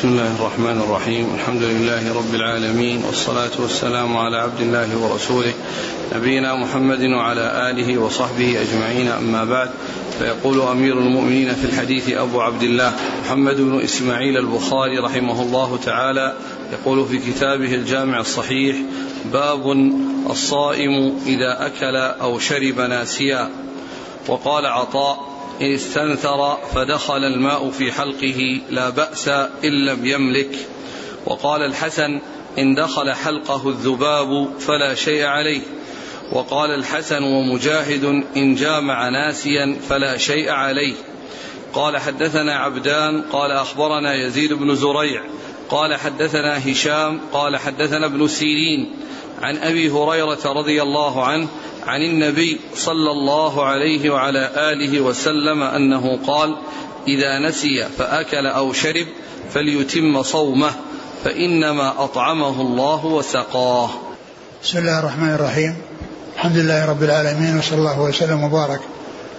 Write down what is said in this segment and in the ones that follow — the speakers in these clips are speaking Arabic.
بسم الله الرحمن الرحيم. الحمد لله رب العالمين والصلاة والسلام على عبد الله ورسوله نبينا محمد وعلى آله وصحبه أجمعين. أما بعد فيقول أمير المؤمنين في الحديث أبو عبد الله محمد بن إسماعيل البخاري رحمه الله تعالى يقول في كتابه الجامع الصحيح باب الصائم إذا أكل أو شرب ناسيا وقال عطاء إن استنثر فدخل الماء في حلقه لا بأس إن لم يملك. وقال الحسن إن دخل حلقه الذباب فلا شيء عليه. وقال الحسن ومجاهد إن جامع ناسيا فلا شيء عليه. قال حدثنا عبدان قال أخبرنا يزيد بن زريع قال حدثنا هشام قال حدثنا ابن سيرين عن أبي هريرة رضي الله عنه عن النبي صلى الله عليه وعلى آله وسلم أنه قال إذا نسي فأكل أو شرب فليتم صومه فإنما أطعمه الله وسقاه. بسم الله الرحمن الرحيم. الحمد لله رب العالمين وصلى الله وسلم وبارك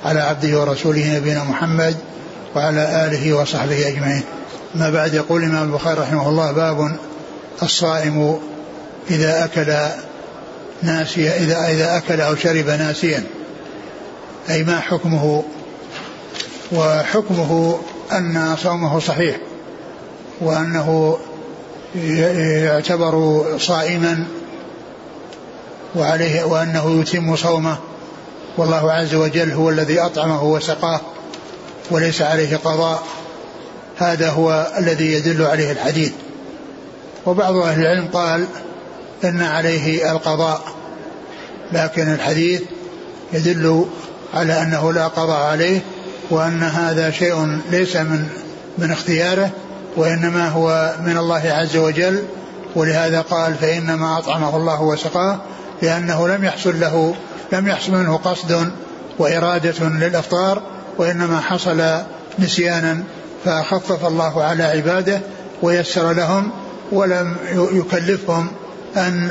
على عبده ورسوله نبينا محمد وعلى آله وصحبه أجمعين. ما بعد يقول الإمام البخاري رحمه الله باب الصائم إذا أكل ناسيا إذا إذا أكل أو شرب ناسيا. أي ما حكمه؟ وحكمه أن صومه صحيح وأنه يعتبر صائما وعليه وأنه يتم صومه. والله عز وجل هو الذي أطعمه وسقاه وليس عليه قضاء. هذا هو الذي يدل عليه الحديث. وبعض أهل العلم قال إن عليه القضاء لكن الحديث يدل على أنه لا قضاء عليه وأن هذا شيء ليس من من اختياره وإنما هو من الله عز وجل. ولهذا قال فإنما أطعمه الله وسقاه لأنه لم يحصل له لم يحصل منه قصد وإرادة للإفطار وإنما حصل نسيانا فخفف الله على عباده ويسر لهم ولم يكلفهم أن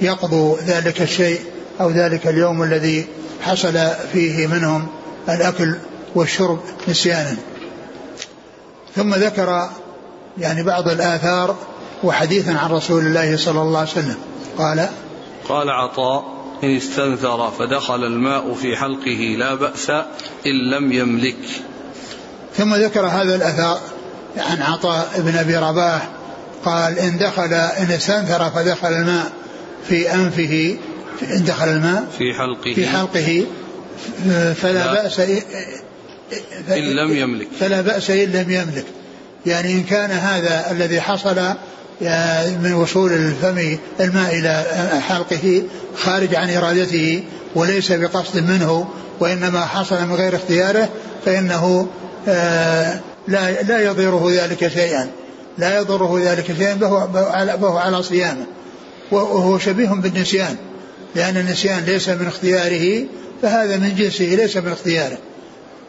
يقضوا ذلك الشيء أو ذلك اليوم الذي حصل فيه منهم الأكل والشرب نسيانا. ثم ذكر يعني بعض الآثار وحديثا عن رسول الله صلى الله عليه وسلم. قال قال عطاء إن استنثر فدخل الماء في حلقه لا بأس إن لم يملك. ثم ذكر هذا الأثار عن عطاء بن أبي رباح قال إن دخل إن استنثر فدخل الماء في أنفه إن دخل الماء في حلقه. في حلقه فلا لا. بأس إن لم يملك. فلا بأس إن لم يملك. يعني إن كان هذا الذي حصل من وصول الفم الماء إلى حلقه خارج عن إرادته وليس بقصد منه وإنما حصل من غير اختياره فإنه آه، لا لا يضره ذلك شيئا. لا يضره ذلك شيئا فهو على صيامه. وهو شبيه بالنسيان. لأن النسيان ليس من اختياره فهذا من جنسه ليس من اختياره.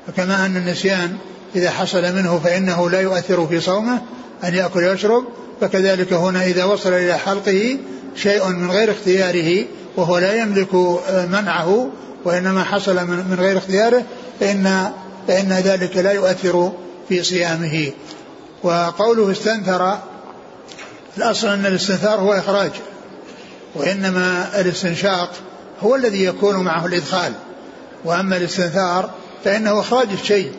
فكما أن النسيان إذا حصل منه فإنه لا يؤثر في صومه أن يأكل ويشرب. فكذلك هنا إذا وصل إلى حلقه شيء من غير اختياره وهو لا يملك منعه وإنما حصل من غير اختياره فإن فإن ذلك لا يؤثر في صيامه. وقوله استنثر الأصل أن الاستنثار هو إخراج وإنما الاستنشاق هو الذي يكون معه الإدخال وأما الاستنثار فإنه إخراج الشيء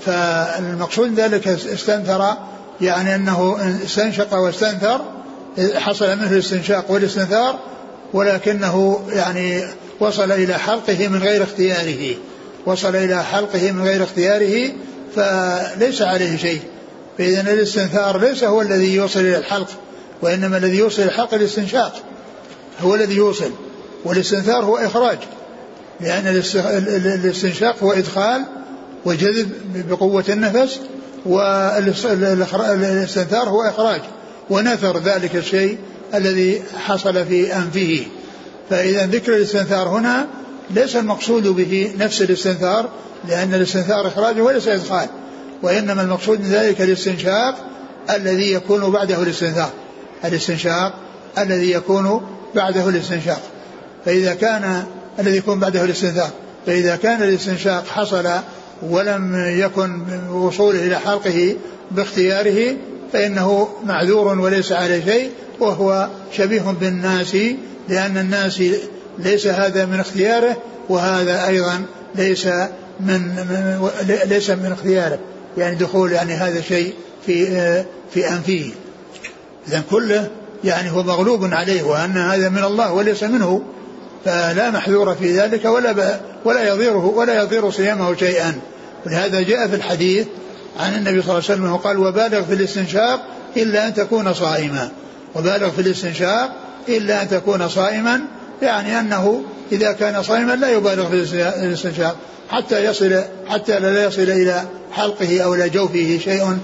فالمقصود ذلك استنثر يعني أنه استنشق واستنثر حصل منه الاستنشاق والاستنثار ولكنه يعني وصل إلى حلقه من غير اختياره وصل إلى حلقه من غير اختياره فليس عليه شيء. فإذا الاستنثار ليس هو الذي يوصل إلى الحلق وإنما الذي يوصل إلى الحلق الاستنشاق. هو الذي يوصل. والاستنثار هو إخراج لأن الاستنشاق هو إدخال وجذب بقوة النفس والاستنثار هو إخراج. ونثر ذلك الشيء الذي حصل في أنفه. فإذا ذكر الاستنثار هنا ليس المقصود به نفس الاستنثار لأن الاستنثار إخراج وليس إدخال. وإنما المقصود من ذلك الاستنشاق الذي يكون بعده الاستنثار. الاستنشاق الذي يكون بعده الاستنشاق. فإذا كان الذي يكون بعده الاستنثار فإذا كان الاستنشاق حصل ولم يكن وصوله إلى حلقه باختياره فإنه معذور وليس عليه شيء وهو شبيه بالناس لأن الناس ليس هذا من اختياره وهذا أيضا ليس من, من ليس من اختياره. يعني دخول يعني هذا شيء في في أنفه. إذا كله يعني هو مغلوب عليه وأن هذا من الله وليس منه فلا محذور في ذلك ولا ولا يضيره ولا يضير صيامه شيئا. ولهذا جاء في الحديث عن النبي صلى الله عليه وسلم قال وبالغ في الاستنشاق إلا أن تكون صائما. وبالغ في الاستنشاق إلا أن تكون صائما يعني أنه إذا كان صائما لا يبالغ في الاستنشاق حتى يصل حتى لا يصل إلى حلقه أو إلى جوفه شيء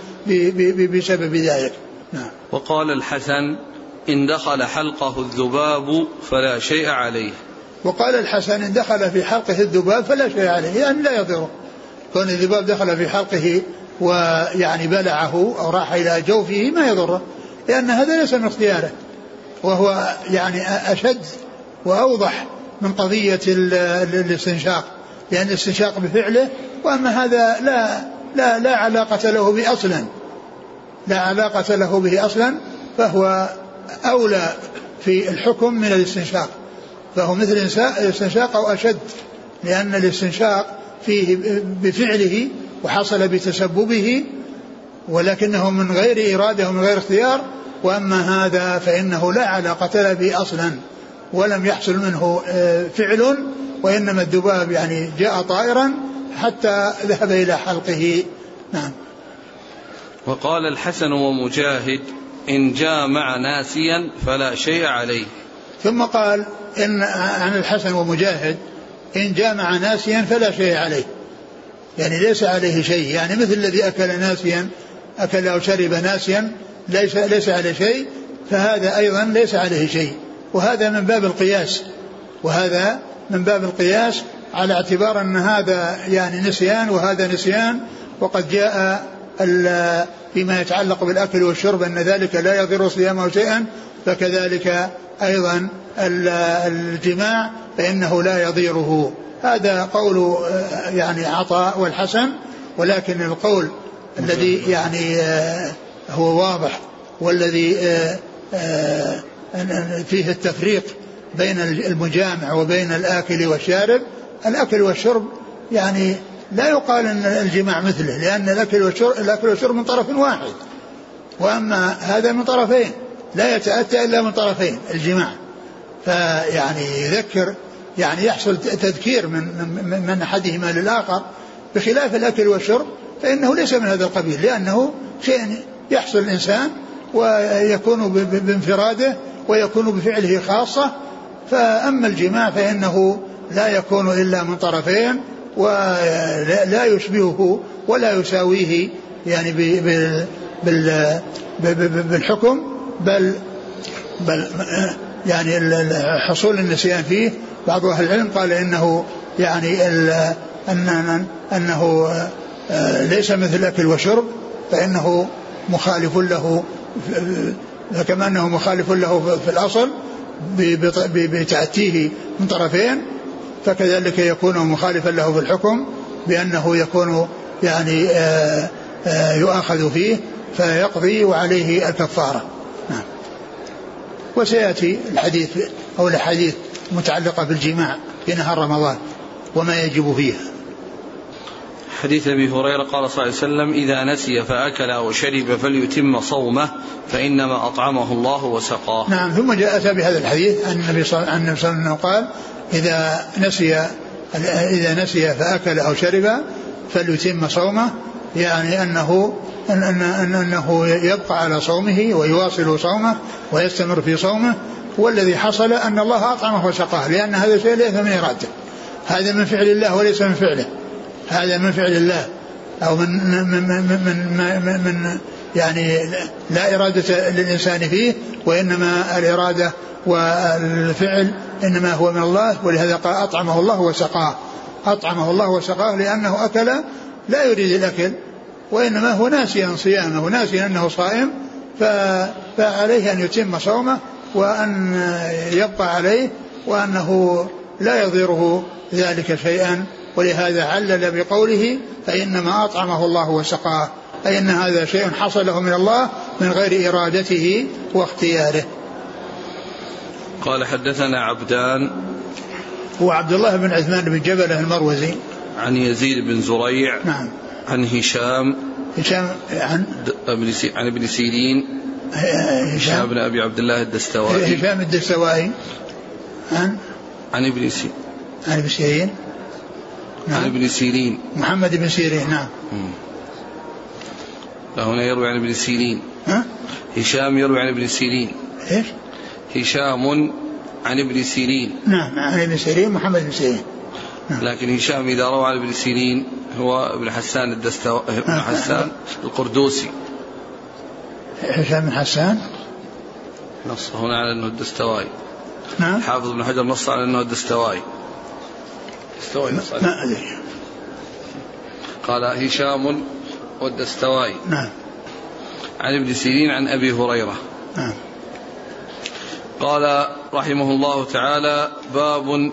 بسبب ذلك. نعم. وقال الحسن إن دخل حلقه الذباب فلا شيء عليه. وقال الحسن إن دخل في حلقه الذباب فلا شيء عليه يعني لا يضره كون الذباب دخل في حلقه ويعني بلعه أو راح إلى جوفه ما يضره لأن هذا ليس من اختياره. وهو يعني أشد وأوضح من قضية الاستنشاق لأن الاستنشاق بفعله وأما هذا لا لا لا علاقة له به أصلا. لا علاقة له به أصلا فهو أولى في الحكم من الاستنشاق. فهو مثل الاستنشاق أو أشد لأن الاستنشاق فيه بفعله وحصل بتسببه ولكنه من غير إرادة ومن غير اختيار وأما هذا فإنه لا علاقة له به أصلا. ولم يحصل منه آه، فعل وإنما الذباب يعني جاء طائرا حتى ذهب إلى حلقه. نعم. وقال الحسن ومجاهد إن جامع ناسيا فلا شيء عليه. ثم قال إن عن الحسن ومجاهد إن جامع ناسيا فلا شيء عليه. يعني ليس عليه شيء. يعني مثل الذي أكل ناسيا أكل أو شرب ناسيا ليس ليس عليه شيء. فهذا أيضا ليس عليه شيء. وهذا من باب القياس. وهذا من باب القياس على اعتبار أن هذا يعني نسيان وهذا نسيان وقد جاء فيما يتعلق بالأكل والشرب أن ذلك لا يضر صيامه شيئا فكذلك أيضا الجماع فإنه لا يضيره. هذا قول يعني عطاء والحسن ولكن القول الذي يعني هو واضح والذي فيه التفريق بين المجامع وبين الآكل والشارب. الأكل والشرب يعني لا يقال أن الجماع مثله لأن الأكل والشرب الأكل والشرب من طرف واحد وأما هذا من طرفين لا يتأتى إلا من طرفين الجماع. فيعني يذكر يعني يحصل تذكير من من, من أحدهما للآخر. بخلاف الأكل والشرب فإنه ليس من هذا القبيل لأنه شيء يحصل الإنسان ويكون بانفراده ويكون بفعله خاصة. فأما الجماع فإنه لا يكون إلا من طرفين ولا يشبهه ولا يساويه يعني بالحكم بل بل يعني حصول النسيان فيه. بعض أهل العلم قال إنه يعني ان أنه ليس مثل الأكل والشرب فإنه مخالف له كما أنه مخالف له في الأصل بتأتيه من طرفين فكذلك يكون مخالفا له في الحكم بأنه يكون يعني آآ آآ يؤاخذ فيه فيقضي وعليه الكفارة. نعم. وسيأتي الحديث أو الأحاديث المتعلقة بالجماع في نهار رمضان وما يجب فيها. حديث أبي هريرة قال صلى الله عليه وسلم إذا نسي فأكل أو شرب فليتم صومه فإنما أطعمه الله وسقاه. نعم ثم جاء أتى بهذا الحديث عن النبي صلى الله عليه وسلم قال إذا نسي إذا نسي فأكل أو شرب فليتم صومه. يعني أنه أن أن أنه يبقى على صومه ويواصل صومه ويستمر في صومه والذي حصل أن الله أطعمه وسقاه لأن هذا الشيء ليس من إرادته. هذا من فعل الله وليس من فعله. هذا من فعل الله أو من من من من, من, يعني لا إرادة للإنسان فيه وإنما الإرادة والفعل إنما هو من الله ولهذا قال أطعمه الله وسقاه. أطعمه الله وسقاه لأنه أكل لا يريد الأكل وإنما هو ناسيا صيامه ناسيا أنه صائم فعليه أن يتم صومه وأن يبقى عليه وأنه لا يضيره ذلك شيئا. ولهذا علل بقوله فإنما أطعمه الله وسقاه أي أن هذا شيء حصل له من الله من غير إرادته واختياره. قال حدثنا عبدان هو عبد الله بن عثمان بن جبله المروزي. عن يزيد بن زريع نعم. عن هشام هشام عن عن ابن سيرين هشام. بن أبي عبد الله الدستوائي. هشام الدستوائي. عن عن ابن سيرين عن ابن سيرين. نعم. عن ابن سيرين. محمد بن سيرين نعم. هنا يروي عن ابن سيرين. ها؟ هشام يروي عن ابن سيرين. إيش؟ هشام عن ابن سيرين. نعم عن ابن سيرين محمد بن سيرين. نعم. لكن هشام إذا روى عن ابن سيرين هو ابن حسان الدستو... ابن نعم. حسان القردوسي. هشام بن حسان؟ نص هنا على أنه الدستوائي. نعم. حافظ بن حجر نص على أنه الدستوائي. الدستوائي نص ما أدري. قال هشام والدستوائي نعم. عن ابن سيرين عن أبي هريرة. نعم. قال رحمه الله تعالى باب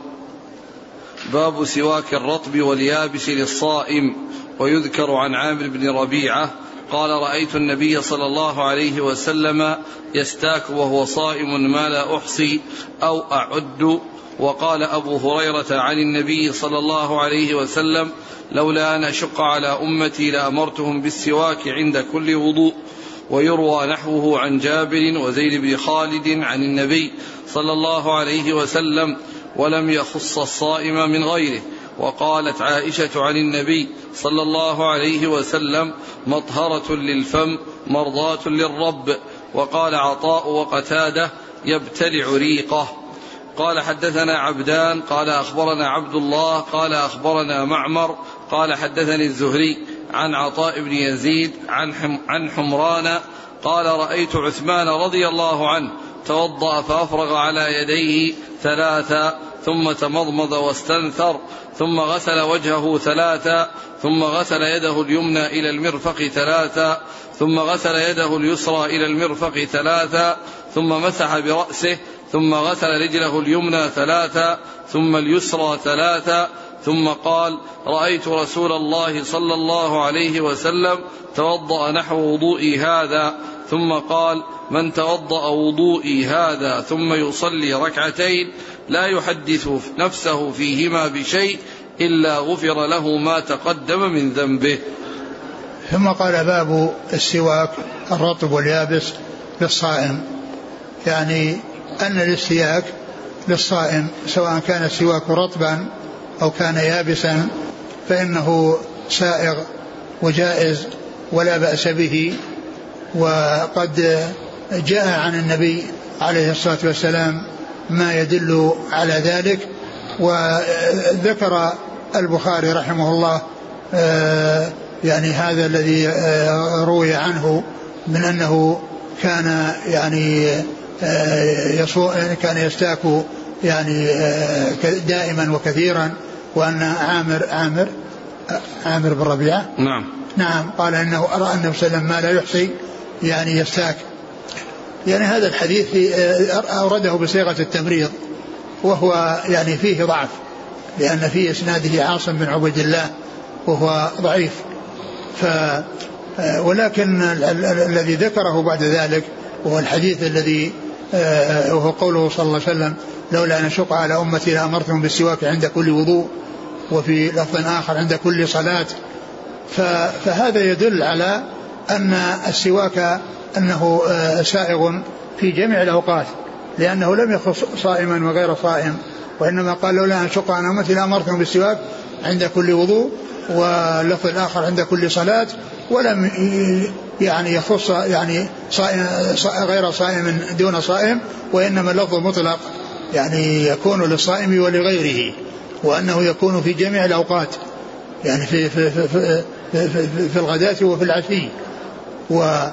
باب سواك الرطب واليابس للصائم ويذكر عن عامر بن ربيعة قال رأيت النبي صلى الله عليه وسلم يستاك وهو صائم ما لا أحصي أو أعد وقال أبو هريرة عن النبي صلى الله عليه وسلم لولا أن أشق على أمتي لأمرتهم بالسواك عند كل وضوء ويروى نحوه عن جابر وزيد بن خالد عن النبي صلى الله عليه وسلم ولم يخص الصائم من غيره. وقالت عائشة عن النبي صلى الله عليه وسلم مطهرة للفم مرضاة للرب. وقال عطاء وقتادة يبتلع ريقه. قال حدثنا عبدان قال أخبرنا عبد الله قال أخبرنا معمر قال حدثني الزهري عن عطاء بن يزيد عن حم عن حمران قال رأيت عثمان رضي الله عنه توضأ فأفرغ على يديه ثلاثا ثم تمضمض واستنثر ثم غسل وجهه ثلاثا ثم غسل يده اليمنى إلى المرفق ثلاثا ثم غسل يده اليسرى إلى المرفق ثلاثا ثم مسح برأسه ثم غسل رجله اليمنى ثلاثا ثم اليسرى ثلاثا ثم قال رأيت رسول الله صلى الله عليه وسلم توضأ نحو وضوئي هذا ثم قال من توضأ وضوئي هذا ثم يصلي ركعتين لا يحدث نفسه فيهما بشيء إلا غفر له ما تقدم من ذنبه. ثم قال باب السواك الرطب واليابس للصائم يعني أن الاستياك للصائم سواء كان السواك رطبا أو كان يابسا فإنه سائغ وجائز ولا بأس به. وقد جاء عن النبي عليه الصلاة والسلام ما يدل على ذلك. وذكر البخاري رحمه الله آه، يعني هذا الذي آه، روي عنه من أنه كان يعني كان يستاك يعني دائما وكثيرا وأن عامر عامر عامر بن ربيعة. نعم. نعم قال إنه راى النبي صلى الله عليه وسلم ما لا يحصي يعني يستاك يعني هذا الحديث أورده بصيغة التمريض وهو يعني فيه ضعف لأن في إسناده عاصم بن عبيد الله وهو ضعيف. ف ولكن الذي ذكره بعد ذلك وهو الحديث الذي وهو قوله صلى الله عليه وسلم لولا أن أشق على أمتي لأمرتهم بالسواك عند كل وضوء وفي لفظ آخر عند كل صلاة. فهذا يدل على أن السواك أنه آه، سائغ في جميع الأوقات لأنه لم يخص صائما وغير صائم وإنما قال لولا أن شق عن أمتي لأمرتهم بالسواك عند كل وضوء واللفظ الآخر عند كل صلاة. ولم يعني يخص يعني صائم غير صائم دون صائم وإنما اللفظ مطلق يعني يكون للصائم ولغيره وأنه يكون في جميع الأوقات يعني في في في, في في الغداة وفي العشي. و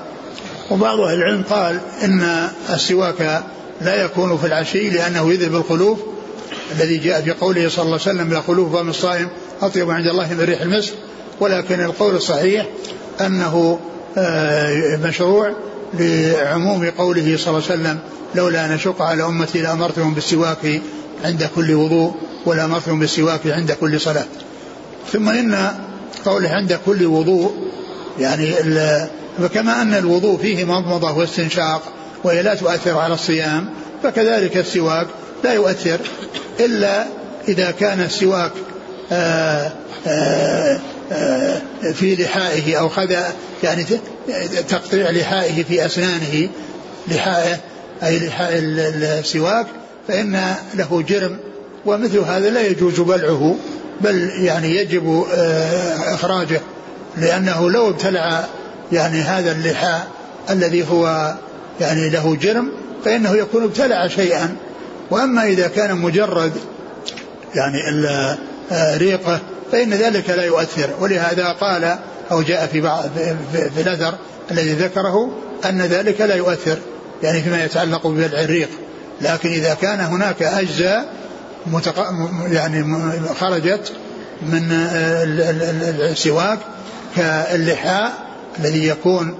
وبعض أهل العلم قال إن السواك لا يكون في العشي لأنه يذهب الخلوف الذي جاء في قوله صلى الله عليه وسلم لا خلوف فم الصائم أطيب عند الله من ريح المسك. ولكن القول الصحيح أنه آه، مشروع لعموم قوله صلى الله عليه وسلم لولا أن أشق على أمتي لأمرتهم بالسواك عند كل وضوء ولأمرتهم بالسواك عند كل صلاة. ثم إن قوله عند كل وضوء يعني فكما أن الوضوء فيه مضمضة واستنشاق وهي لا تؤثر على الصيام فكذلك السواك لا يؤثر إلا إذا كان السواك آآ آآ آآ في لحائه أو خذ يعني تقطيع لحائه في أسنانه لحائه أي لحاء السواك فإن له جرم ومثل هذا لا يجوز بلعه بل يعني يجب إخراجه لأنه لو ابتلع يعني هذا اللحاء الذي هو يعني له جرم فإنه يكون ابتلع شيئا. وأما إذا كان مجرد يعني ريقة فإن ذلك لا يؤثر. ولهذا قال أو جاء في بعض في الأثر الذي ذكره أن ذلك لا يؤثر يعني فيما يتعلق ببلع الريق لكن إذا كان هناك أجزاء متق... يعني خرجت من السواك كاللحاء الذي يكون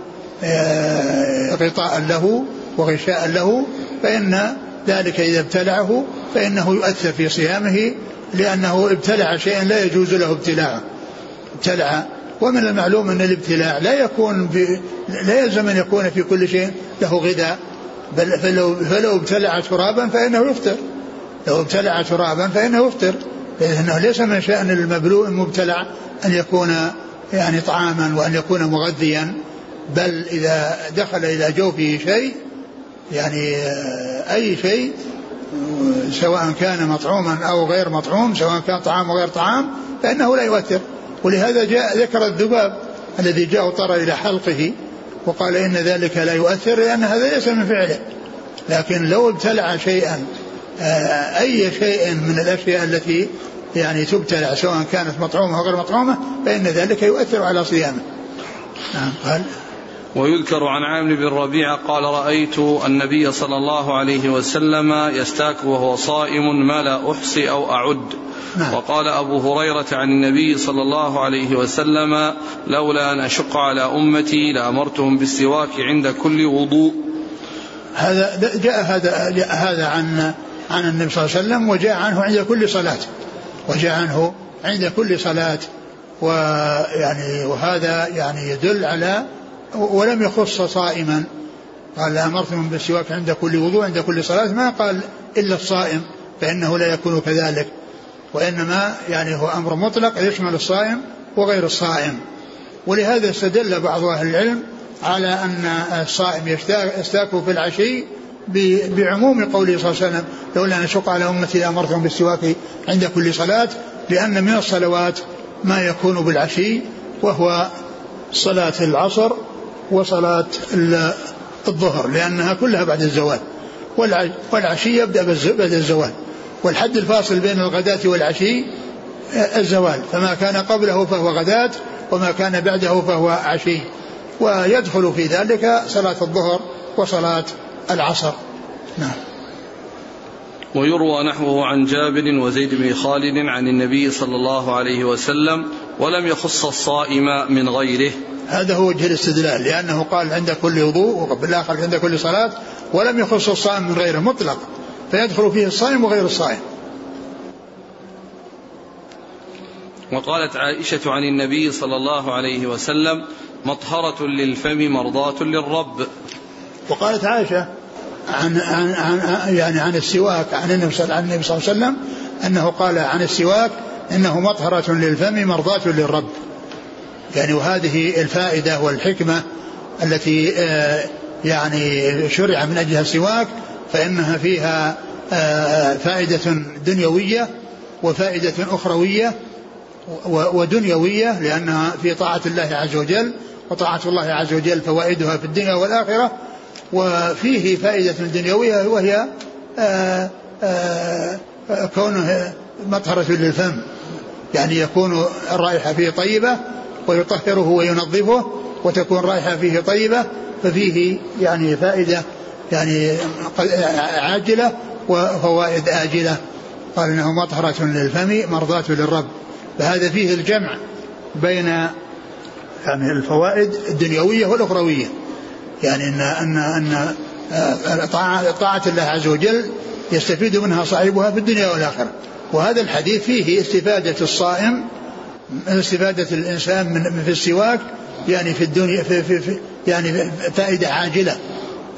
آه، غطاء له وغشاء له فإن ذلك إذا ابتلعه فإنه يؤثر في صيامه لأنه ابتلع شيئا لا يجوز له ابتلاعه. ابتلع. ومن المعلوم أن الابتلاع لا يكون في لا يلزم أن يكون في كل شيء له غذاء. بل فلو, فلو ابتلع ترابا فإنه يفطر. لو ابتلع ترابا فإنه يفطر. لأنه ليس من شأن المبلوء المبتلع أن يكون يعني طعاما وأن يكون مغذيا. بل إذا دخل إلى جوفه شيء يعني أي شيء سواء كان مطعوما أو غير مطعوم سواء كان طعام وغير طعام فإنه لا يؤثر. ولهذا جاء ذكر الذباب الذي جاء وطر إلى حلقه وقال إن ذلك لا يؤثر لأن هذا ليس من فعله. لكن لو ابتلع شيئا آه، أي شيء من الأشياء التي يعني تبتلع سواء كانت مطعومة أو غير مطعومة فإن ذلك يؤثر على صيامه. نعم قال ويذكر عن عامر بن ربيعة قال رأيت النبي صلى الله عليه وسلم يستاك وهو صائم ما لا أحصي أو أعد. نعم. وقال أبو هريرة عن النبي صلى الله عليه وسلم لولا أن أشق على أمتي لأمرتهم بالسواك عند كل وضوء. هذا جاء هذا جاء هذا عن عن النبي صلى الله عليه وسلم وجاء عنه عند كل صلاة. وجاء عنه عند كل صلاة. ويعني وهذا يعني يدل على ولم يخص صائما. قال لأمرتهم بالسواك عند كل وضوء عند كل صلاة. ما قال إلا الصائم فإنه لا يكون كذلك. وإنما يعني هو أمر مطلق يشمل الصائم وغير الصائم. ولهذا استدل بعض أهل العلم على أن الصائم يستاك في العشي بعموم قوله صلى الله عليه وسلم لولا أن أشق على أمتي لأمرتهم بالسواك عند كل صلاة لأن من الصلوات ما يكون بالعشي وهو صلاة العصر وصلاة الظهر لأنها كلها بعد الزوال. والعشي يبدأ بعد الزوال. والحد الفاصل بين الغداة والعشي الزوال. فما كان قبله فهو غداة وما كان بعده فهو عشي. ويدخل في ذلك صلاة الظهر وصلاة العصر. نعم. ويروى نحوه عن جابر وزيد بن خالد عن النبي صلى الله عليه وسلم ولم يخص الصائم من غيره. هذا هو وجه الاستدلال لأنه قال عند كل وضوء وبالآخر عند كل صلاة ولم يخص الصائم من غيره مطلق فيدخل فيه الصائم وغير الصائم. وقالت عائشة عن النبي صلى الله عليه وسلم مطهرة للفم مرضاة للرب. وقالت عائشة عن, عن, عن يعني عن السواك عن النبي صلى الله عليه وسلم أنه قال عن السواك إنه مطهرة للفم مرضاة للرب. يعني وهذه الفائدة والحكمة التي آه، يعني شرع من أجلها السواك فإنها فيها آه، فائدة دنيوية وفائدة أخروية ودنيوية لأنها في طاعة الله عز وجل وطاعة الله عز وجل فوائدها في الدنيا والآخرة وفيه فائدة دنيوية وهي آه، كونه مطهرة للفم. يعني يكون الرائحة فيه طيبة ويطهره وينظفه وتكون رائحة فيه طيبة ففيه يعني فائدة يعني عاجلة وفوائد آجلة. قال إنه مطهرة للفم مرضاة للرب. فهذا فيه الجمع بين يعني الفوائد الدنيوية والأخروية. يعني أن أن أن طاعة, طاعة الله عز وجل يستفيد منها صاحبها في الدنيا والآخرة. وهذا الحديث فيه استفادة الصائم استفادة الإنسان من في السواك يعني في الدنيا في في في يعني فائدة عاجلة.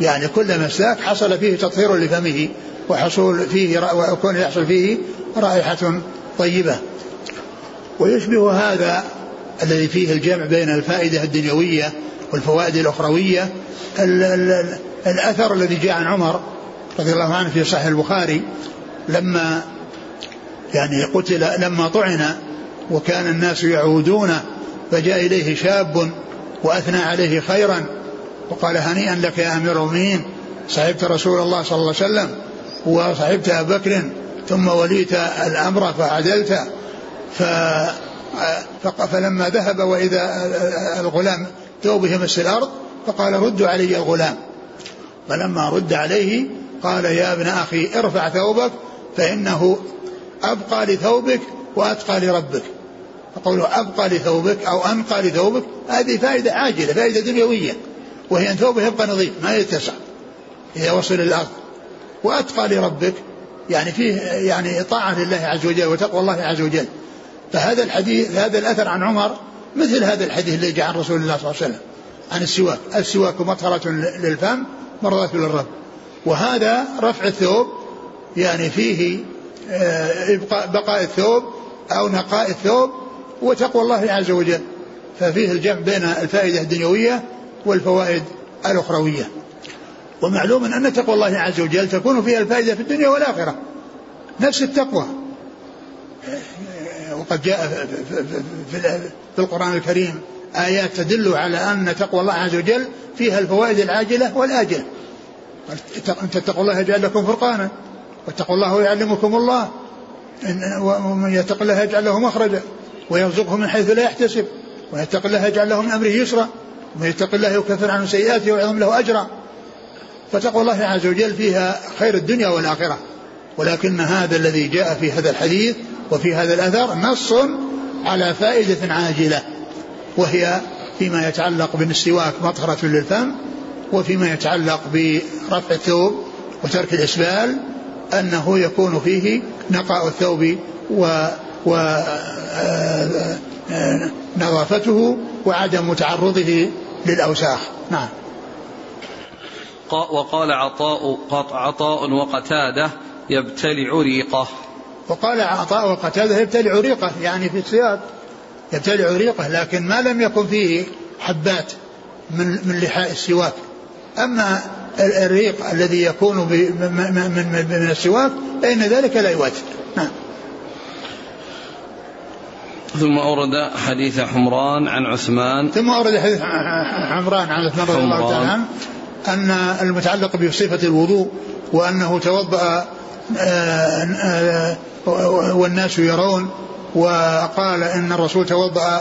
يعني كل مساك حصل فيه تطهير لفمه وحصول فيه وكون يحصل فيه رائحة طيبة. ويشبه هذا الذي فيه الجمع بين الفائدة الدنيوية والفوائد الأخروية ال ال الأثر الذي جاء عن عمر رضي الله عنه في صحيح البخاري لما يعني قتل لما طعن وكان الناس يعودونه فجاء إليه شاب وأثنى عليه خيرا وقال هنيئا لك يا أمير المؤمنين صحبت رسول الله صلى الله عليه وسلم وصحبت أبا بكر ثم وليت الأمر فعدلت ف فلما ذهب وإذا الغلام ثوبه يمس الأرض فقال ردوا علي الغلام. فلما رد عليه قال يا ابن أخي ارفع ثوبك فإنه أبقى لثوبك وأتقى لربك. فقوله أبقى لثوبك أو أنقى لثوبك هذه فائدة عاجلة فائدة دنيوية. وهي أن ثوبه يبقى نظيف ما يتسع. إذا وصل الأرض وأتقى لربك يعني فيه يعني طاعة لله عز وجل وتقوى الله عز وجل. فهذا الحديث هذا الأثر عن عمر مثل هذا الحديث اللي جاء عن رسول الله صلى الله عليه وسلم عن السواك. السواك مطهرة للفم مرضاة للرب. وهذا رفع الثوب يعني فيه بقاء الثوب أو نقاء الثوب وتقوى الله عز وجل. ففيه الجمع بين الفائدة الدنيوية والفوائد الأخروية. ومعلوم أن تقوى الله عز وجل تكون فيها الفائدة في الدنيا والآخرة. نفس التقوى. وقد جاء في القرآن الكريم آيات تدل على أن تقوى الله عز وجل فيها الفوائد العاجلة والآجلة. أن تتقوا الله يجعل لكم فرقانا. واتقوا الله ويعلمكم الله. ومن يتق الله يجعل له مخرجا ويرزقه من حيث لا يحتسب. ويتق الله يجعل له من أمره يسرا. ومن يتق الله يكفر عنه سيئاته ويعظم له أجرا. فتقوى الله عز وجل فيها خير الدنيا والآخرة. ولكن هذا الذي جاء في هذا الحديث وفي هذا الأثر نص على فائدة عاجلة. وهي فيما يتعلق بالسواك مطهرة للفم وفيما يتعلق برفع الثوب وترك الإسبال أنه يكون فيه نقاء الثوب و و آه، آه، نظافته وعدم تعرضه للأوساخ. نعم. وقال عطاء عطاء وقتادة يبتلع ريقه. وقال عطاء وقتادة يبتلع ريقه يعني في السياق يبتلع ريقه لكن ما لم يكن فيه حبات من من لحاء السواك. أما الريق الذي يكون من, السواك فإن ذلك لا يؤثر نعم. ثم أورد حديث حمران عن عثمان. ثم أورد حديث حمران عن عثمان رضي الله تعالى عنه أن المتعلق بصفة الوضوء وأنه توضأ آه، آه، والناس يرون وقال إن الرسول توضأ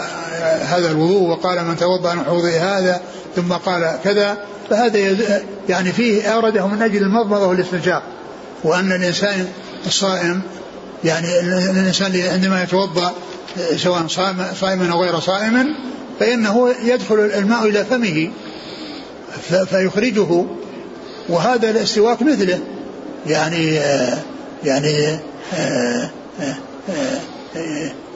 هذا الوضوء وقال من توضأ وضوء هذا ثم قال كذا فهذا يعني فيه أورده من أجل المضمضة والاستنشاق. وأن الإنسان الصائم يعني الإنسان عندما يتوضأ سواء صائما أو غير صائم فإنه يدخل الماء إلى فمه فيخرجه. وهذا الاستواك مثله يعني يعني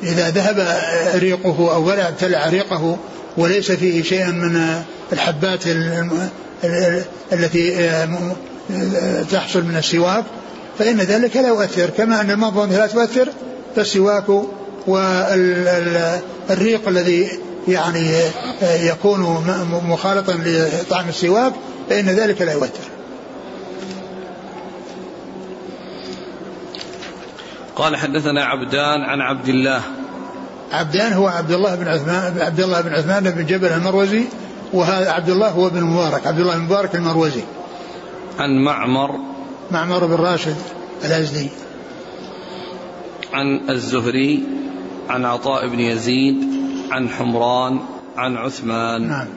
إذا ذهب ريقه أو ولا ابتلع ريقه وليس فيه شيء من الحبات التي تحصل من السواك فإن ذلك لا يؤثر. كما أن المضمضة لا تؤثر فالسواك والريق الذي يعني يكون مخالطا لطعم السواك فإن ذلك لا يؤثر. قال حدثنا عبدان عن عبد الله. عبدان هو عبد الله بن عثمان عبد الله بن عثمان بن جبل المروزي وهذا عبد الله هو بن مبارك عبد الله بن مبارك المروزي. عن معمر. معمر بن راشد الأزدي. عن الزهري عن عطاء بن يزيد عن حمران عن عثمان. نعم.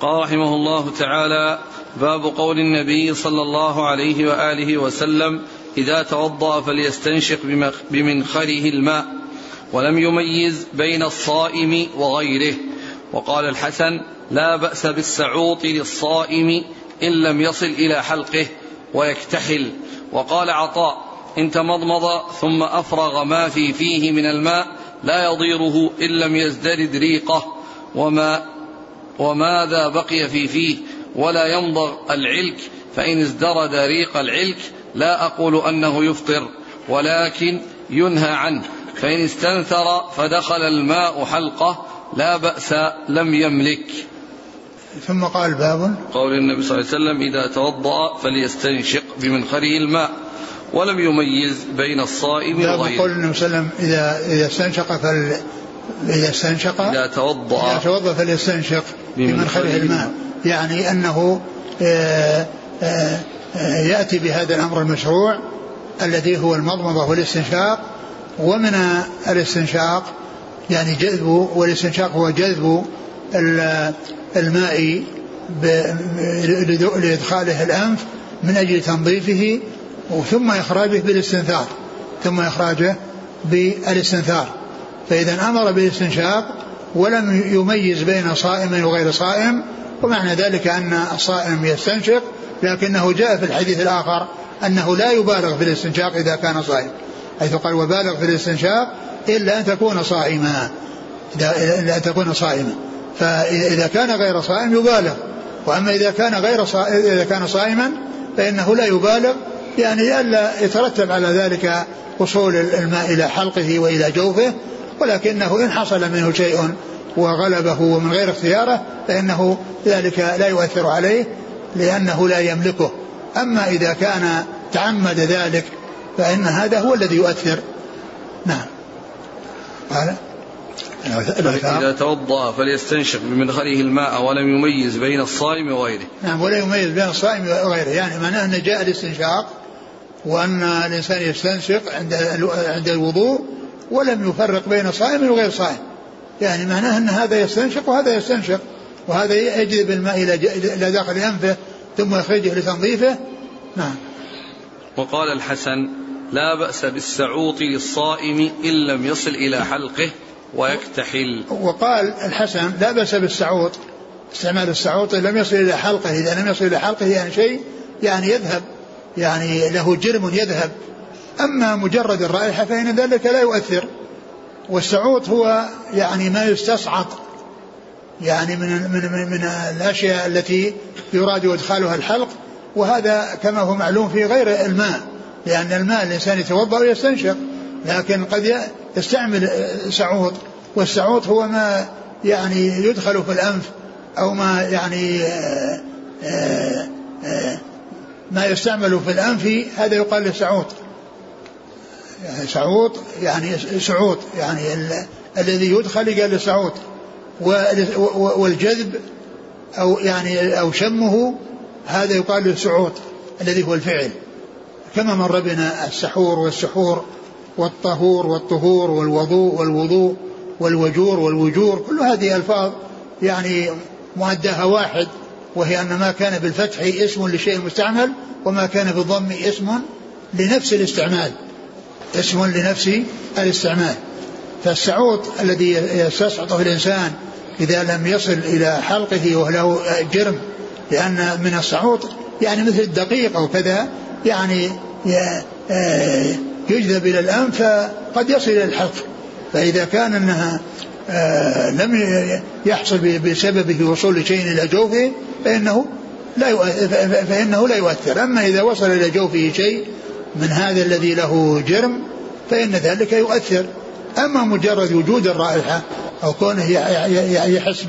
قال رحمه الله تعالى باب قول النبي صلى الله عليه وآله وسلم إذا توضأ فليستنشق بمنخره الماء ولم يميز بين الصائم وغيره. وقال الحسن لا بأس بالسعوط للصائم إن لم يصل إلى حلقه ويكتحل. وقال عطاء إن تمضمض ثم أفرغ ما في فيه من الماء لا يضيره إن لم يزدرد ريقه. وما وماذا بقي في فيه ولا يمضغ العلك فإن ازدرد ريق العلك لا أقول أنه يفطر ولكن ينهى عنه. فإن استنثر فدخل الماء حلقة لا بأس لم يملك. ثم قال باب. قول النبي صلى الله عليه وسلم إذا توضأ فليستنشق بمنخره الماء ولم يميز بين الصائم وغيره. قول النبي صلى الله عليه وسلم إذا إذا استنشق فل إذا استنشق إذا توضأ إذا توضأ فليستنشق بمنخره الماء. يعني أنه آآ يأتي بهذا الأمر المشروع الذي هو المضمضة والاستنشاق ومن الاستنشاق يعني جذب والاستنشاق هو جذب الماء لإدخاله الأنف من أجل تنظيفه ثم إخراجه بالاستنثار ثم إخراجه بالاستنثار. فإذا أمر بالاستنشاق ولم يميز بين صائم وغير صائم ومعنى ذلك أن الصائم يستنشق لكنه جاء في الحديث الآخر أنه لا يبالغ في الاستنشاق إذا كان صائم حيث قال وبالغ في الاستنشاق إلا أن تكون صائما إلا أن تكون صائما. فإذا كان غير صائم يبالغ وأما إذا كان غير صائم إذا كان صائما فإنه لا يبالغ يعني ألا يترتب على ذلك وصول الماء إلى حلقه وإلى جوفه ولكنه إن حصل منه شيء وغلبه ومن غير اختياره فإنه ذلك لا يؤثر عليه لأنه لا يملكه. أما إذا كان تعمد ذلك فإن هذا هو الذي يؤثر. نعم. قال. إذا توضأ فليستنشق بمدخله الماء ولم يميز بين الصائم وغيره. نعم ولا يميز بين الصائم وغيره. يعني معناه أن جاء الاستنشاق وأن الإنسان يستنشق عند عند الوضوء ولم يفرق بين صائم وغير صائم. يعني معناه أن هذا يستنشق وهذا يستنشق. وهذا يجذب الماء إلى داخل أنفه ثم يخرجه لتنظيفه. نعم. وقال الحسن لا بأس بالسعوط للصائم إن لم يصل إلى حلقه ويكتحل. وقال الحسن لا بأس بالسعوط استعمال السعوط لم يصل إلى حلقه إذا لم يصل إلى حلقه يعني شيء يعني يذهب يعني له جرم يذهب. أما مجرد الرائحة فإن ذلك لا يؤثر. والسعوط هو يعني ما يستصعط يعني من من من, من الأشياء التي يراد إدخالها الحلق وهذا كما هو معلوم في غير الماء لأن الماء الإنسان يتوضأ ويستنشق لكن قد يستعمل سعوط والسعوط هو ما يعني يدخل في الأنف أو ما يعني ما يستعمل في الأنف هذا يقال له سعوط. سعوط يعني سعوط يعني الذي يدخل يقال له سعوط. والجذب أو يعني أو شمه هذا يقال له سعوط الذي هو الفعل. كما مر بنا السحور والسحور والطهور والطهور والوضوء والوضوء والوجور والوجور كل هذه ألفاظ يعني مؤداها واحد وهي أن ما كان بالفتح اسم لشيء مستعمل وما كان بالضم اسم لنفس الاستعمال. اسم لنفس الاستعمال. فالسعوط الذي يستصعطه الإنسان إذا لم يصل إلى حلقه وله جرم لأن من الصعوط يعني مثل الدقيق أو كذا يعني آه، يجذب إلى الأنف فقد يصل إلى الحلق. فإذا كان أنها آه، لم يحصل بسببه وصول شيء إلى جوفه فإنه لا فإنه لا يؤثر. أما إذا وصل إلى جوفه شيء من هذا الذي له جرم فإن ذلك يؤثر. أما مجرد وجود الرائحة أو كونه يحس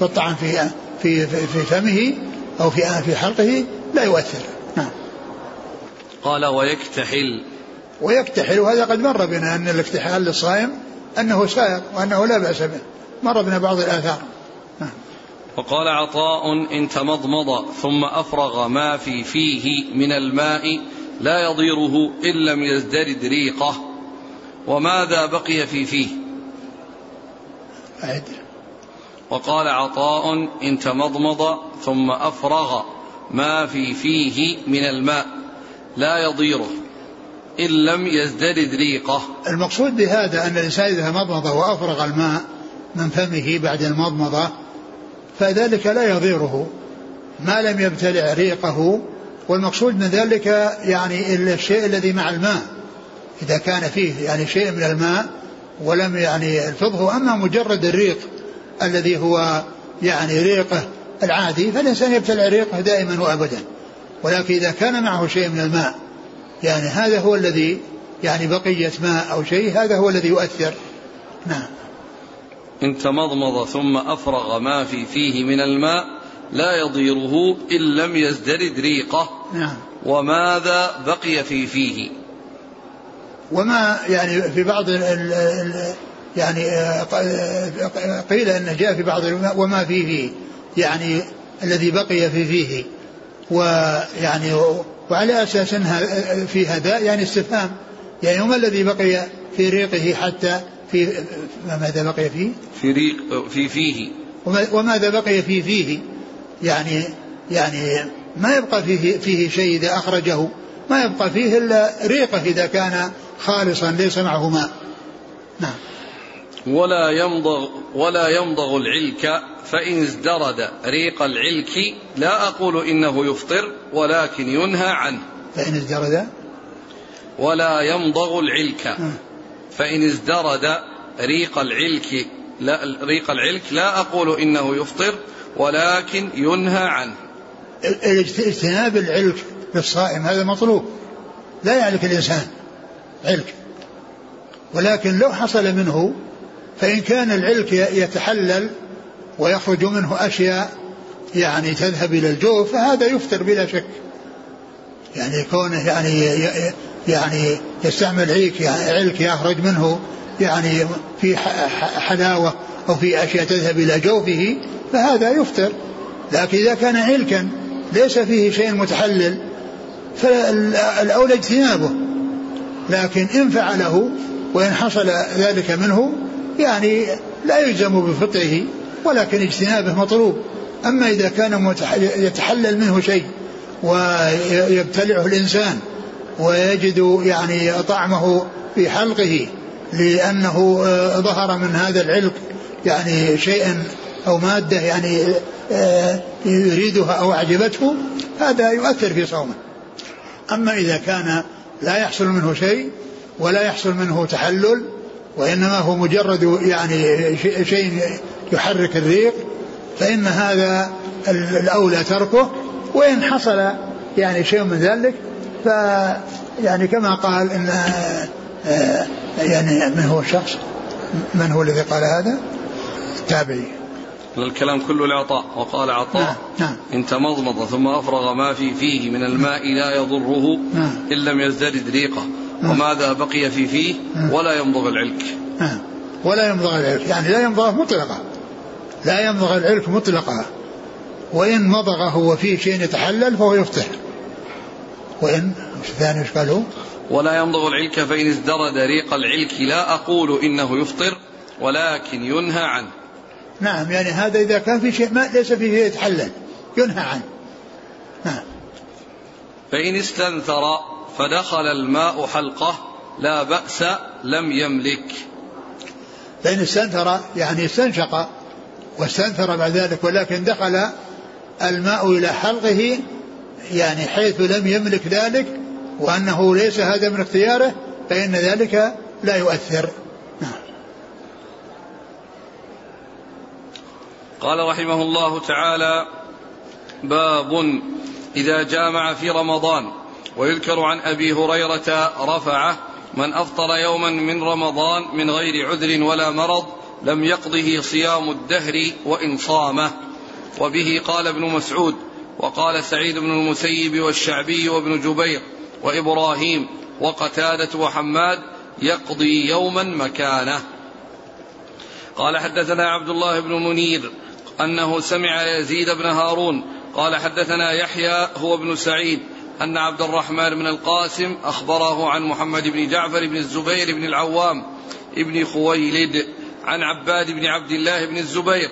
بالطعن في في في فمه أو في في حلقه لا يؤثر. نعم. قال ويكتحل. ويكتحل وهذا قد مر بنا أن الاكتحال للصائم أنه سائق وأنه لا بأس به. مر بنا بعض الآثار. نعم. وقال عطاء إن تمضمض ثم أفرغ ما في فيه من الماء لا يضيره إن لم يزدرد ريقه. وماذا بقي في فيه؟ أعد وقال عطاء إن تمضمض ثم أفرغ ما في فيه من الماء لا يضيره إن لم يزدرد ريقه. المقصود بهذا أن الإنسان إذا مضمض وأفرغ الماء من فمه بعد المضمضة فذلك لا يضيره. ما لم يبتلع ريقه والمقصود من ذلك يعني الشيء الذي مع الماء. إذا كان فيه يعني شيء من الماء ولم يعني يلفظه أما مجرد الريق الذي هو يعني ريقه العادي فالإنسان يبتلع ريقه دائما وأبدا. ولكن إذا كان معه شيء من الماء يعني هذا هو الذي يعني بقية ماء أو شيء هذا هو الذي يؤثر. نعم. إن تمضمض ثم أفرغ ما في فيه من الماء لا يضيره إن لم يزدرد ريقه. نعم. وماذا بقي في فيه؟ وما يعني في بعض ال ال يعني آه، آه، قيل انه جاء في بعض وما فيه يعني الذي بقي في فيه ويعني وعلى أساس أنها في هذا يعني استفهام يعني وما الذي بقي في ريقه حتى في ماذا بقي فيه؟ في ريق في فيه وماذا بقي في فيه؟ يعني يعني ما يبقى فيه فيه شيء إذا أخرجه ما يبقى فيه إلا ريقه إذا كان خالصا ليس معه ماء. نعم. ولا يمضغ ولا يمضغ العلك فإن ازدرد ريق العلك لا أقول إنه يفطر ولكن ينهى عنه. فإن ازدرد؟ ولا يمضغ العلك. فإن ازدرد ريق العلك لا ريق العلك لا أقول إنه يفطر ولكن ينهى عنه. اجتناب العلك للصائم هذا مطلوب. لا يعلك الإنسان. علك. ولكن لو حصل منه فإن كان العلك يتحلل ويخرج منه أشياء يعني تذهب إلى الجوف فهذا يفطر بلا شك. يعني كونه يعني يعني يستعمل علك يعني علك يخرج منه يعني في حلاوة أو في أشياء تذهب إلى جوفه فهذا يفطر. لكن إذا كان علكا ليس فيه شيء متحلل فالأولى اجتنابه. لكن إن فعله وإن حصل ذلك منه يعني لا يلزم بفطره ولكن اجتنابه مطلوب. أما إذا كان يتحلل منه شيء ويبتلعه الإنسان ويجد يعني طعمه في حلقه لأنه آه، ظهر من هذا العلق يعني شيئا أو مادة يعني آه، يريدها أو أعجبته هذا يؤثر في صومه. أما إذا كان لا يحصل منه شيء ولا يحصل منه تحلل وإنما هو مجرد يعني شيء يحرك الريق فإن هذا الأولى تركه وإن حصل يعني شيء من ذلك ف يعني كما قال إن آه، يعني من هو الشخص؟ من هو الذي قال هذا؟ التابعي. الكلام كله لعطاء وقال عطاء نعم. نعم. إن تمضمض ثم أفرغ ما في فيه من الماء لا يضره نعم. إن لم يزدرد ريقه نعم. وماذا بقي في فيه نعم. ولا يمضغ العلك نعم. ولا يمضغ العلك يعني لا يمضغه مطلقا لا يمضغ العلك مطلقا وإن مضغه وفيه شيء يتحلل فهو يفتح وإن الثاني إيش قالوا؟ ولا يمضغ العلك فإن ازدرد ريق العلك لا أقول إنه يفطر ولكن ينهى عنه نعم يعني هذا إذا كان في شيء ما ليس فيه يتحلل ينهى عنه. نعم. فإن استنثر فدخل الماء حلقه لا بأس لم يملك. فإن استنثر يعني استنشق واستنثر بعد ذلك ولكن دخل الماء إلى حلقه يعني حيث لم يملك ذلك وأنه ليس هذا من اختياره فإن ذلك لا يؤثر. قال رحمه الله تعالى باب إذا جامع في رمضان ويذكر عن أبي هريرة رفعه من أفطر يوما من رمضان من غير عذر ولا مرض لم يقضه صيام الدهر وإن صامه وبه قال ابن مسعود وقال سعيد بن المسيب والشعبي وابن جبير وإبراهيم وقتادة وحماد يقضي يوما مكانه قال حدثنا عبد الله بن منير أنه سمع يزيد بن هارون قال حدثنا يحيى هو ابن سعيد أن عبد الرحمن بن القاسم أخبره عن محمد بن جعفر بن الزبير بن العوام ابن خويلد عن عباد بن عبد الله بن الزبير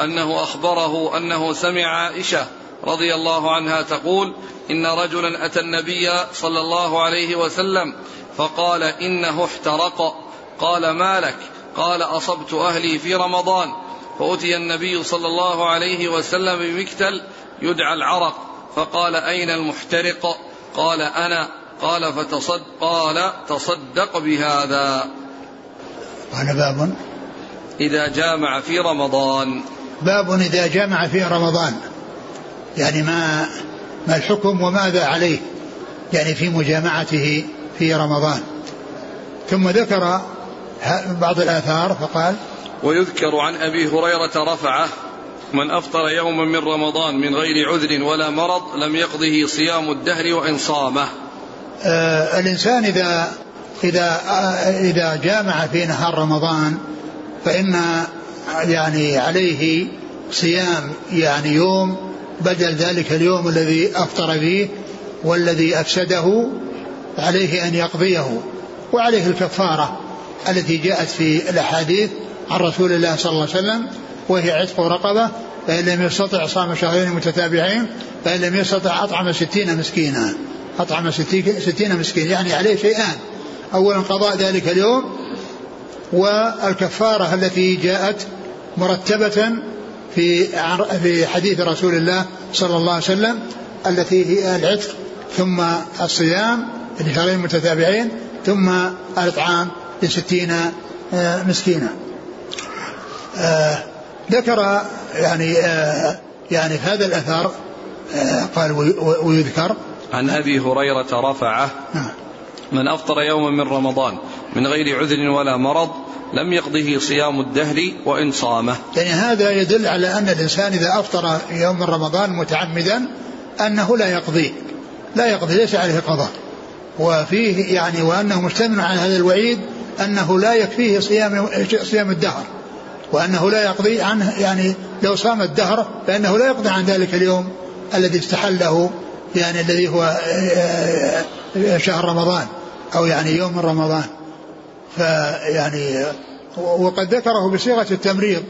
أنه أخبره أنه سمع عائشة رضي الله عنها تقول إن رجلا أتى النبي صلى الله عليه وسلم فقال إنه احترق قال ما لك قال أصبت أهلي في رمضان فأتي النبي صلى الله عليه وسلم بمكتل يدعى العرق فقال أين المحترق؟ قال أنا. قال فتصد قال تصدق بهذا. قال باب. إذا جامع في رمضان. باب إذا جامع في رمضان. يعني ما ما الحكم وماذا عليه؟ يعني في مجامعته في رمضان. ثم ذكر بعض الآثار فقال ويذكر عن أبي هريرة رفعه من أفطر يوما من رمضان من غير عذر ولا مرض لم يقضه صيام الدهر وإن صامه. آه الإنسان إذا إذا آه إذا جامع في نهار رمضان فإن يعني عليه صيام يعني يوم بدل ذلك اليوم الذي أفطر فيه والذي أفسده عليه أن يقضيه وعليه الكفارة التي جاءت في الأحاديث عن رسول الله صلى الله عليه وسلم وهي عتق رقبة فإن لم يستطع صام شهرين متتابعين فإن لم يستطع أطعم ستين مسكينا. أطعم ستين مسكين يعني عليه شيئان. أولا قضاء ذلك اليوم والكفارة التي جاءت مرتبة في في حديث رسول الله صلى الله عليه وسلم التي هي العتق ثم الصيام لشهرين متتابعين ثم الإطعام لستين آه، مسكينا. ذكر يعني آه، يعني في هذا الأثر قال ويذكر. عن أبي هريرة رفعه نعم. من أفطر يوما من رمضان من غير عذر ولا مرض لم يقضه صيام الدهر وإن صامه. يعني هذا يدل على أن الإنسان إذا أفطر يوم من رمضان متعمدا أنه لا يقضي لا يقضي ليس عليه قضاء. وفيه يعني وأنه مشتمل على هذا الوعيد أنه لا يكفيه صيام صيام الدهر. وأنه لا يقضي عنه يعني لو صام الدهر فإنه لا يقضي عن ذلك اليوم الذي استحله يعني الذي هو آه، آه، شهر رمضان أو يعني يوم من رمضان. فيعني وقد ذكره بصيغة التمريض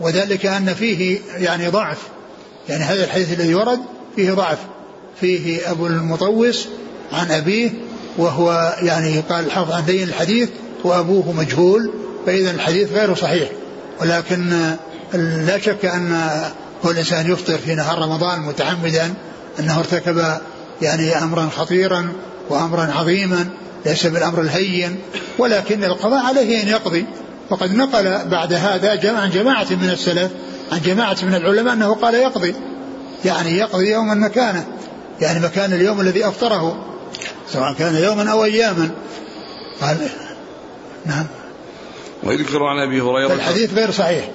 وذلك أن فيه يعني ضعف. يعني هذا الحديث الذي ورد فيه ضعف. فيه أبو المطوس عن أبيه وهو يعني قال الحافظ عن دين الحديث وأبوه مجهول فإذا الحديث غير صحيح. ولكن لا شك أن كل إنسان يفطر في نهار رمضان متعمدا أنه ارتكب يعني أمرا خطيرا وأمرا عظيما ليس بالأمر الهين ولكن القضاء عليه أن يقضي. وقد نقل بعد هذا عن جماعة من السلف عن جماعة من العلماء أنه قال يقضي. يعني يقضي يوما مكانه. يعني مكان اليوم الذي أفطره سواء كان يوما أو أياما. قال نعم. ويذكر عن أبي هريرة الحديث غير صحيح.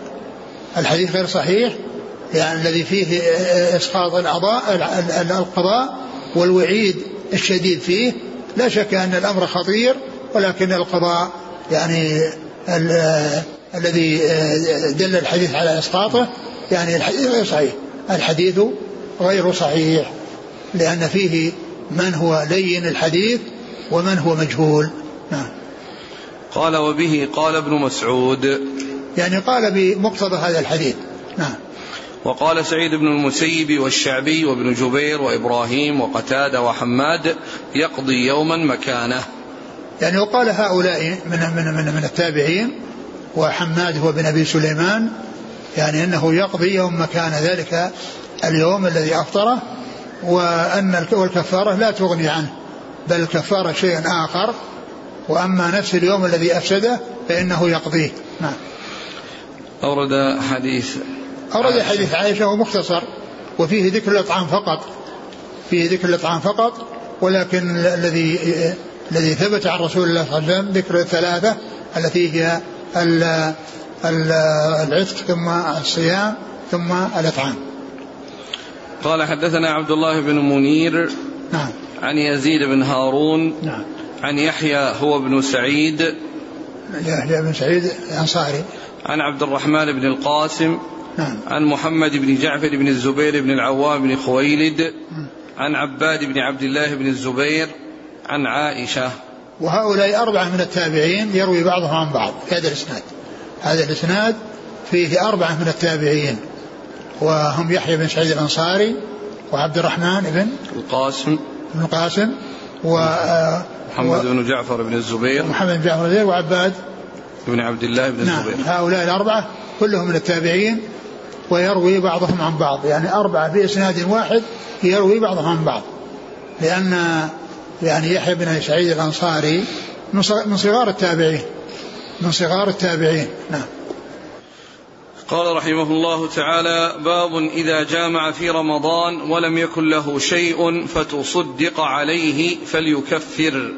الحديث غير صحيح يعني الذي فيه إسقاط الأعضاء القضاء والوعيد الشديد فيه لا شك أن الأمر خطير ولكن القضاء يعني الذي دل الحديث على إسقاطه يعني الحديث غير صحيح. الحديث غير صحيح لأن فيه من هو لين الحديث ومن هو مجهول. قال وبه قال ابن مسعود. يعني قال بمقتضى هذا الحديث. نعم. وقال سعيد بن المسيب والشعبي وابن جبير وإبراهيم وقتاده وحماد يقضي يوما مكانه. يعني وقال هؤلاء من من من, من التابعين وحماد هو بن أبي سليمان يعني أنه يقضي يوم مكان ذلك اليوم الذي أفطره وأن والكفارة لا تغني عنه بل الكفارة شيء آخر. وأما نفس اليوم الذي أفسده فإنه يقضيه. نعم. أورد حديث أورد حديث عائشة ومختصر وفيه ذكر الإطعام فقط. فيه ذكر الإطعام فقط ولكن الذي الذي ثبت عن رسول الله صلى الله عليه وسلم ذكر الثلاثة التي هي العتق ثم الصيام ثم الإطعام. قال حدثنا عبد الله بن منير نعم. عن يزيد بن هارون نعم. عن يحيى هو بن سعيد. يحيى بن سعيد الأنصاري. عن عبد الرحمن بن القاسم. نعم. عن محمد بن جعفر بن الزبير بن العوام بن خويلد. عن عباد بن عبد الله بن الزبير. عن عائشة. وهؤلاء أربعة من التابعين يروي بعضهم عن بعض في هذا الإسناد. هذا الإسناد فيه أربعة من التابعين وهم يحيى بن سعيد الأنصاري وعبد الرحمن بن القاسم. بن القاسم و محمد و بن جعفر بن الزبير. محمد بن جعفر بن الزبير وعباد. بن عبد الله بن نعم الزبير. هؤلاء الأربعة كلهم من التابعين ويروي بعضهم عن بعض. يعني أربعة في إسناد واحد يروي بعضهم عن بعض. لأن يعني يحيى بن سعيد الأنصاري من صغار التابعين. من صغار التابعين. نعم. قال رحمه الله تعالى باب إذا جامع في رمضان ولم يكن له شيء فتصدق عليه فليكفر.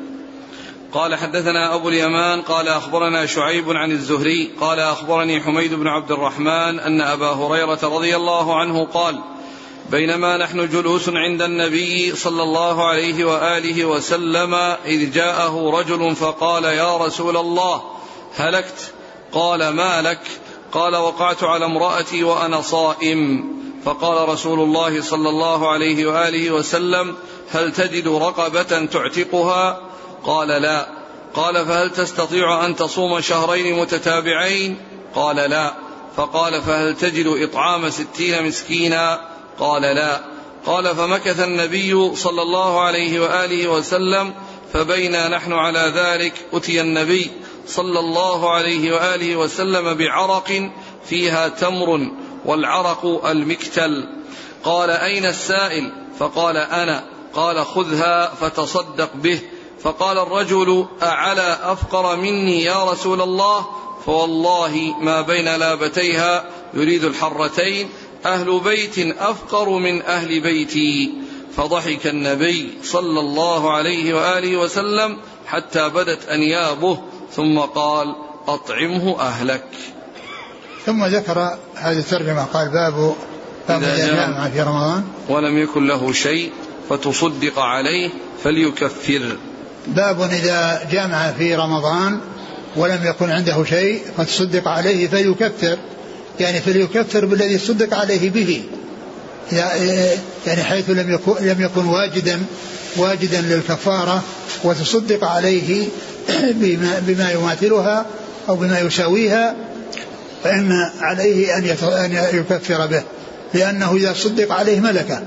قال حدثنا أبو اليمان قال أخبرنا شعيب عن الزهري قال أخبرني حميد بن عبد الرحمن أن أبا هريرة رضي الله عنه قال بينما نحن جلوس عند النبي صلى الله عليه وآله وسلم إذ جاءه رجل فقال يا رسول الله هلكت؟ قال ما لك؟ قال وقعت على امرأتي وأنا صائم. فقال رسول الله صلى الله عليه وآله وسلم هل تجد رقبة تعتقها؟ قال لا. قال فهل تستطيع أن تصوم شهرين متتابعين؟ قال لا. فقال فهل تجد إطعام ستين مسكينا؟ قال لا. قال فمكث النبي صلى الله عليه وآله وسلم فبينا نحن على ذلك أتي النبي. صلى الله عليه وآله وسلم بعرق فيها تمر والعرق المكتل. قال أين السائل؟ فقال أنا. قال خذها فتصدق به. فقال الرجل أعلى أفقر مني يا رسول الله؟ فوالله ما بين لابتيها يريد الحرتين. أهل بيت أفقر من أهل بيتي. فضحك النبي صلى الله عليه وآله وسلم حتى بدت أنيابه. ثم قال أطعمه أهلك. ثم ذكر هذه الترجمة قال باب باب في رمضان. ولم يكن له شيء فتصدق عليه فليكفر. باب إذا جامع في رمضان ولم يكن عنده شيء فتصدق عليه فليكفر. يعني فليكفر بالذي صدق عليه به. يعني حيث لم يكن لم يكن واجدا واجدا للكفارة وتصدق عليه بما, بما يماثلها أو بما يساويها فإن عليه أن يكفر به لأنه إذا صدق عليه ملكه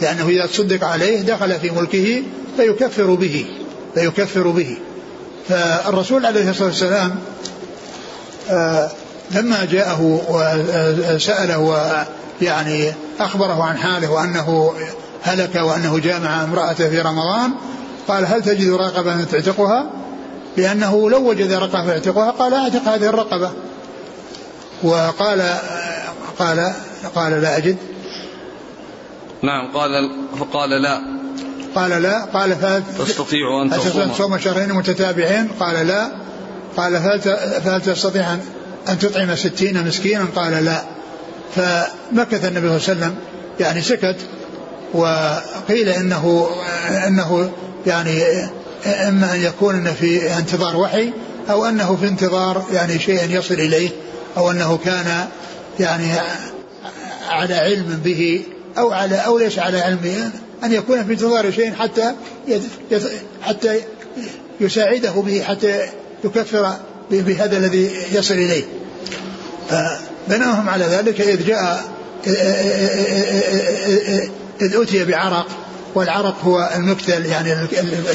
لأنه إذا صدق عليه دخل في ملكه فيكفر به فيكفر به. فالرسول عليه الصلاة والسلام آه، لما جاءه وسأله ويعني أخبره عن حاله وأنه هلك وأنه جامع امرأته في رمضان قال هل تجد راقبة تعتقها لأنه لو وجد رقبة يعتقها قال أعتق هذه الرقبة. وقال قال قال لا أجد. نعم قال فقال لا. قال لا قال فهل تستطيع أن تصوم. تصوم شهرين متتابعين؟ قال لا. قال فهل فهل تستطيع أن تطعم ستين مسكينا؟ قال لا. فمكث النبي صلى الله عليه وسلم يعني سكت وقيل إنه إنه يعني اما ان يكون في انتظار وحي أو انه في انتظار يعني شيء يصل اليه أو انه كان يعني على علم به أو على أو ليس على علم ان يكون في انتظار شيء حتى حتى يساعده به حتى يكفر بهذا الذي يصل اليه. بناهم على ذلك اذ جاء اذ اتي بعرق والعرق هو المكتل يعني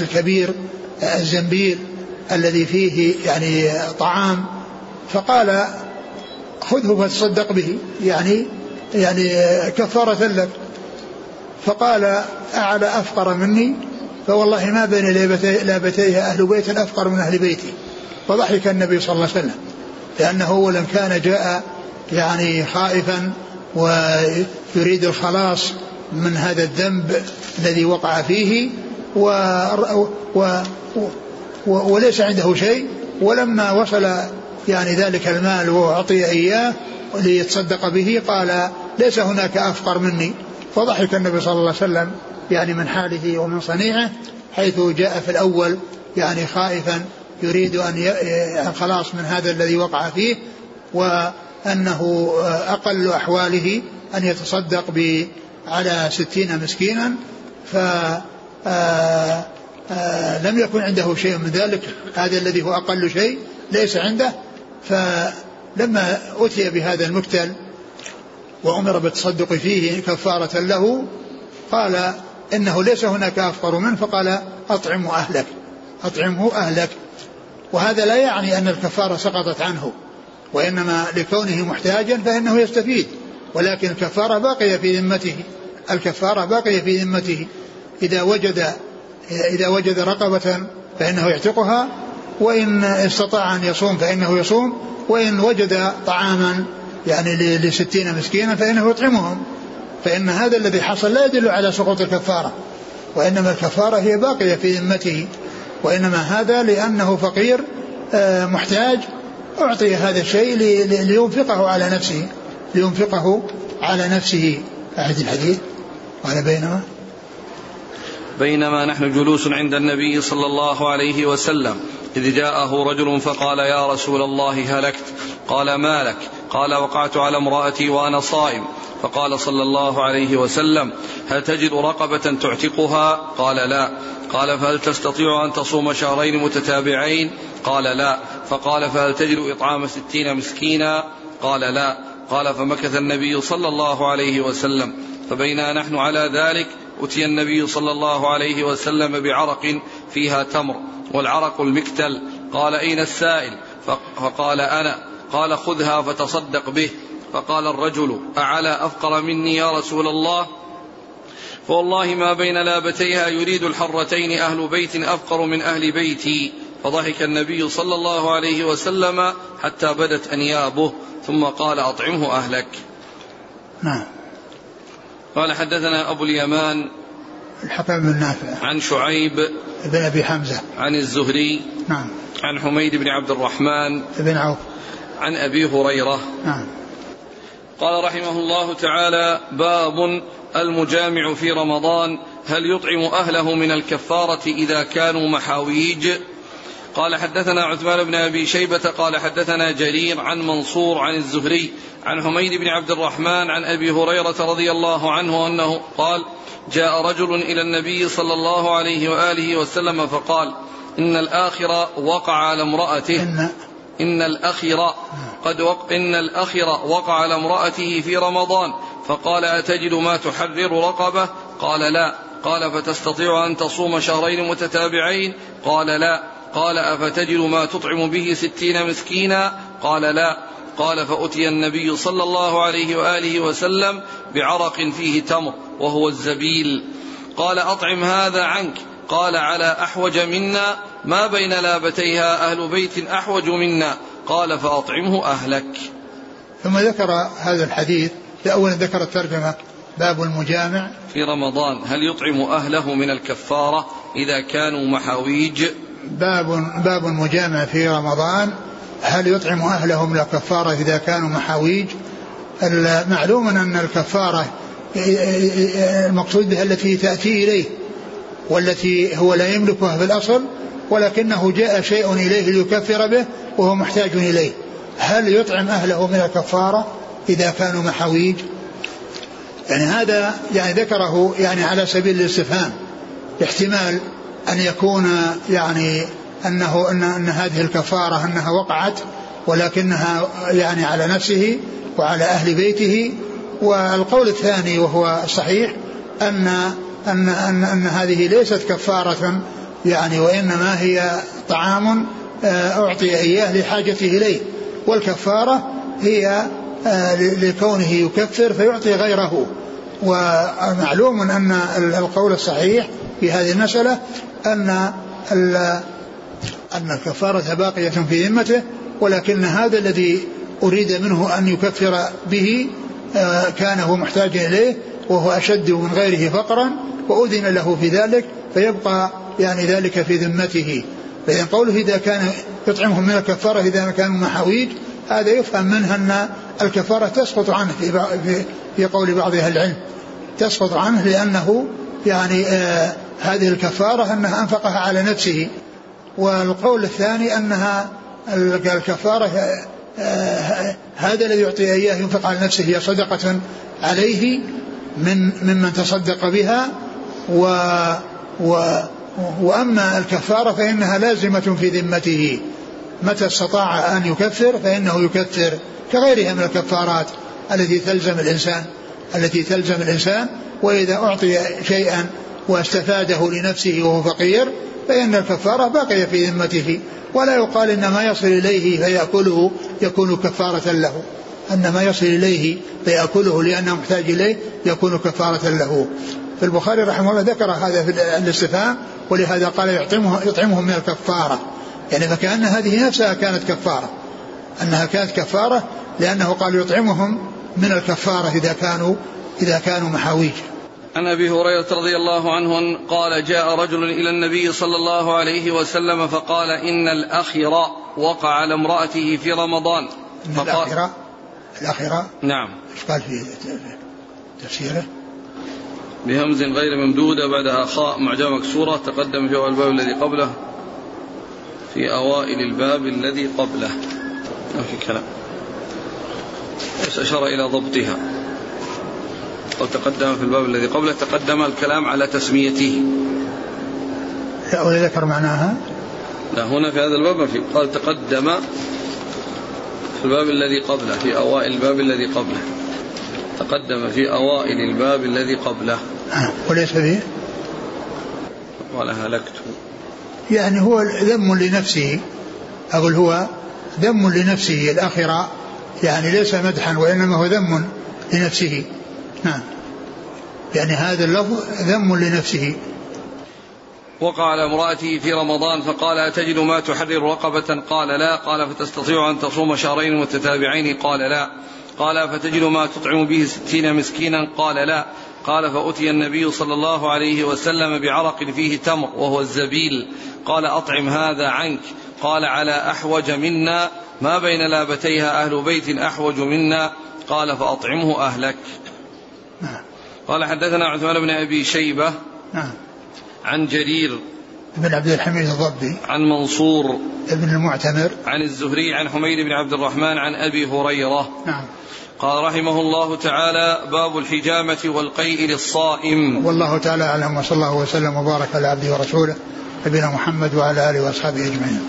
الكبير الزنبيل الذي فيه يعني طعام. فقال خذه فتصدق به يعني يعني كفارة لك. فقال أعلى أفقر مني؟ فوالله ما بين لابتيها أهل بيت أفقر من أهل بيتي. فضحك النبي صلى الله عليه وسلم لأنه أولا كان جاء يعني خائفا ويريد الخلاص من هذا الذنب الذي وقع فيه و و و وليس عنده شيء ولما وصل يعني ذلك المال وأعطي إياه ليتصدق به قال ليس هناك أفقر مني. فضحك النبي صلى الله عليه وسلم يعني من حاله ومن صنيعه حيث جاء في الأول يعني خائفا يريد أن الخلاص من هذا الذي وقع فيه وأنه أقل أحواله أن يتصدق على ستين مسكينا ف آه، آه، لم يكن عنده شيء من ذلك. هذا الذي هو أقل شيء ليس عنده. فلما أتي بهذا المكتل وأمر بالتصدق فيه كفارة له قال إنه ليس هناك أفقر منه فقال أطعمه أهلك أطعمه أهلك. وهذا لا يعني أن الكفارة سقطت عنه وإنما لكونه محتاجا فإنه يستفيد. ولكن الكفارة باقية في ذمته. الكفارة باقية في ذمته. إذا وجد إذا وجد رقبة فإنه يعتقها وإن استطاع أن يصوم فإنه يصوم وإن وجد طعاما يعني لستين مسكينا فإنه يطعمهم. فإن هذا الذي حصل لا يدل على سقوط الكفارة. وإنما الكفارة هي باقية في ذمته. وإنما هذا لأنه فقير آه، محتاج أعطي هذا الشيء لينفقه على نفسه. لينفقه على نفسه. أحد الحديث؟ قال بينما. بينما نحن جلوس عند النبي صلى الله عليه وسلم. إذ جاءه رجل فقال يا رسول الله هلكت. قال ما لك؟ قال وقعت على امرأتي وأنا صائم. فقال صلى الله عليه وسلم هل تجد رقبة تعتقها؟ قال لا. قال فهل تستطيع أن تصوم شهرين متتابعين؟ قال لا. فقال فهل تجد إطعام ستين مسكينا؟ قال لا. قال فمكث النبي صلى الله عليه وسلم فبينا نحن على ذلك أتي النبي صلى الله عليه وسلم بعرق فيها تمر والعرق المكتل قال أين السائل؟ فقال أنا قال خذها فتصدق به فقال الرجل أعلى أفقر مني يا رسول الله؟ فوالله ما بين لابتيها يريد الحرتين أهل بيت أفقر من أهل بيتي فضحك النبي صلى الله عليه وسلم حتى بدت أنيابه ثم قال أطعمه أهلك. نعم. قال حدثنا أبو اليمان الحكم بن نافع. عن شعيب بن أبي حمزة. عن الزهري نعم. عن حميد بن عبد الرحمن بن عوف. عن أبي هريرة. نعم. قال رحمه الله تعالى باب المجامع في رمضان هل يطعم أهله من الكفارة إذا كانوا محاويج؟ قال حدثنا عثمان بن أبي شيبة قال حدثنا جرير عن منصور عن الزهري عن حميد بن عبد الرحمن عن أبي هريرة رضي الله عنه أنه قال جاء رجل إلى النبي صلى الله عليه وآله وسلم فقال إن الآخر وقع على امرأته. إن, إن الأخر قد وق إن الأخر وقع على امرأته في رمضان. فقال أتجد ما تحرر رقبة؟ قال لا. قال فتستطيع أن تصوم شهرين متتابعين؟ قال لا. قال أفتجد ما تطعم به ستين مسكينا؟ قال لا. قال فأتي النبي صلى الله عليه وآله وسلم بعرق فيه تمر وهو الزبيل. قال أطعم هذا عنك. قال على أحوج منا. ما بين لابتيها أهل بيت أحوج منا. قال فأطعمه أهلك. ثم ذكر هذا الحديث. أولا ذكر الترجمة باب المجامع. في رمضان هل يطعم أهله من الكفارة إذا كانوا محاويج؟ باب باب المجامع في رمضان. هل يطعم أهله من الكفارة إذا كانوا محاويج؟ المعلوم أن الكفارة المقصود بها التي تأتي إليه والتي هو لا يملكها في الأصل ولكنه جاء شيء إليه ليكفر به وهو محتاج إليه. هل يطعم أهله من الكفارة إذا كانوا محاويج؟ يعني هذا يعني ذكره يعني على سبيل الاستفهام احتمال أن يكون يعني أنه أن, أن هذه الكفارة أنها وقعت ولكنها يعني على نفسه وعلى أهل بيته. والقول الثاني وهو الصحيح أن أن أن, أن هذه ليست كفارة يعني وإنما هي طعام آه، أعطي إياه لحاجته إليه. والكفارة هي آه، لكونه يكفر فيعطي غيره. ومعلوم أن القول الصحيح في هذه المسألة أن أن الكفارة باقية في ذمته ولكن هذا الذي أريد منه أن يكفر به آه، كان هو محتاج إليه وهو أشد من غيره فقرا وأذن له في ذلك فيبقى يعني ذلك في ذمته. فإذا قوله إذا كان يطعمهم من الكفارة إذا كانوا محاويج هذا يفهم منها أن الكفارة تسقط عنه في, في, في قول بعض أهل العلم. تسقط عنه لأنه يعني آه هذه الكفارة أنها أنفقها على نفسه والقول الثاني أنها الكفارة آه هذا الذي يعطي إياه ينفق على نفسه هي صدقة عليه من ممن تصدق بها و, و وأما الكفارة فإنها لازمة في ذمته. متى استطاع أن يكفر فإنه يكفر كغيرها من الكفارات التي تلزم الإنسان التي تلزم الإنسان وإذا أعطي شيئا واستفاده لنفسه وهو فقير فإن الكفارة باقية في ذمته ولا يقال إن ما يصل إليه فيأكله يكون كفارة له. أن ما يصل إليه فيأكله لأنه محتاج إليه يكون كفارة له. فالبخاري رحمه الله ذكر هذا في الاستفهام ولهذا قال يطعمه يطعمهم من الكفارة. يعني فكأن هذه نفسها كانت كفارة. أنها كانت كفارة لأنه قال يطعمهم من الكفارة إذا كانوا إذا كانوا محاويج. عن أبي هريرة رضي الله عنه قال جاء رجل إلى النبي صلى الله عليه وسلم فقال إن الآخر وقع على امرأته في رمضان. فقال الاخره الاخره نعم. إيش قال في تفسيره؟ بهمز غير ممدودة بعدها خاء معجمة مكسورة تقدم في الباب الذي قبله في أوائل الباب الذي قبله. ما في كلام. بس أشار إلى ضبطها. أو تقدم في الباب الذي قبله تقدم الكلام على تسميته. لا ذكر معناها. لا هنا في هذا الباب ما في. قال تقدم في الباب الذي قبله في أوائل الباب الذي قبله. تقدم في أوائل الباب الذي قبله. آه، وليس فيه قال هلكت. يعني هو ذم لنفسه. أقول هو ذم لنفسه الآخرة يعني ليس مدحا وإنما هو ذم لنفسه. نعم. يعني هذا اللفظ ذم لنفسه. وقع على امرأته في رمضان فقال أتجد ما تحرر رقبة؟ قال لا. قال فتستطيع أن تصوم شهرين متتابعين؟ قال لا. قال فتجد ما تطعم به ستين مسكينا؟ قال لا. قال فأتي النبي صلى الله عليه وسلم بعرق فيه تمر وهو الزبيل. قال أطعم هذا عنك. قال على أحوج منا. ما بين لابتيها أهل بيت أحوج منا؟ قال فأطعمه أهلك. نعم. قال حدثنا عثمان بن أبي شيبة نعم. عن جرير بن عبد الحميد الضبي. عن منصور ابن المعتمر. عن الزهري عن حميد بن عبد الرحمن عن أبي هريرة. نعم. قال رحمه الله تعالى باب الحجامة والقيء للصائم. والله تعالى أعلم وصلى الله وسلم وبارك على عبده ورسوله نبينا محمد وعلى آله وأصحابه أجمعين.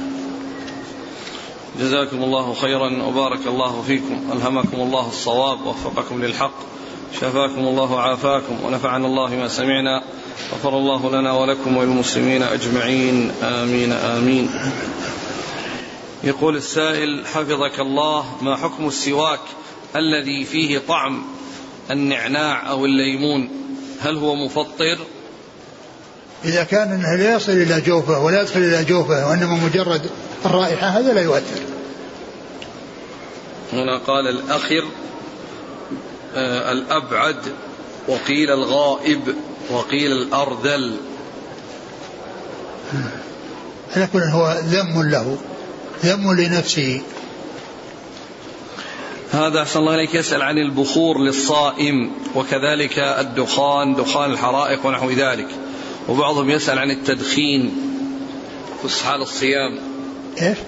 جزاكم الله خيرا وبارك الله فيكم. ألهمكم الله الصواب ووفقكم للحق. شفاكم الله وعافاكم ونفعنا الله ما سمعنا غفر الله لنا ولكم وللمسلمين أجمعين. آمين آمين. يقول السائل حفظك الله ما حكم السواك الذي فيه طعم النعناع أو الليمون؟ هل هو مفطر؟ إذا كان أنه لا يصل إلى جوفه ولا يدخل إلى جوفه وإنما مجرد الرائحة هذا لا يؤثر. هنا قال الأخر الأبعد وقيل الغائب وقيل الأرذل. على كل هو ذم له ذم لنفسه. هذا أحسن الله إليك. يسأل عن البخور للصائم وكذلك الدخان دخان الحرائق ونحو ذلك. وبعضهم يسأل عن التدخين في حال الصيام. إيش؟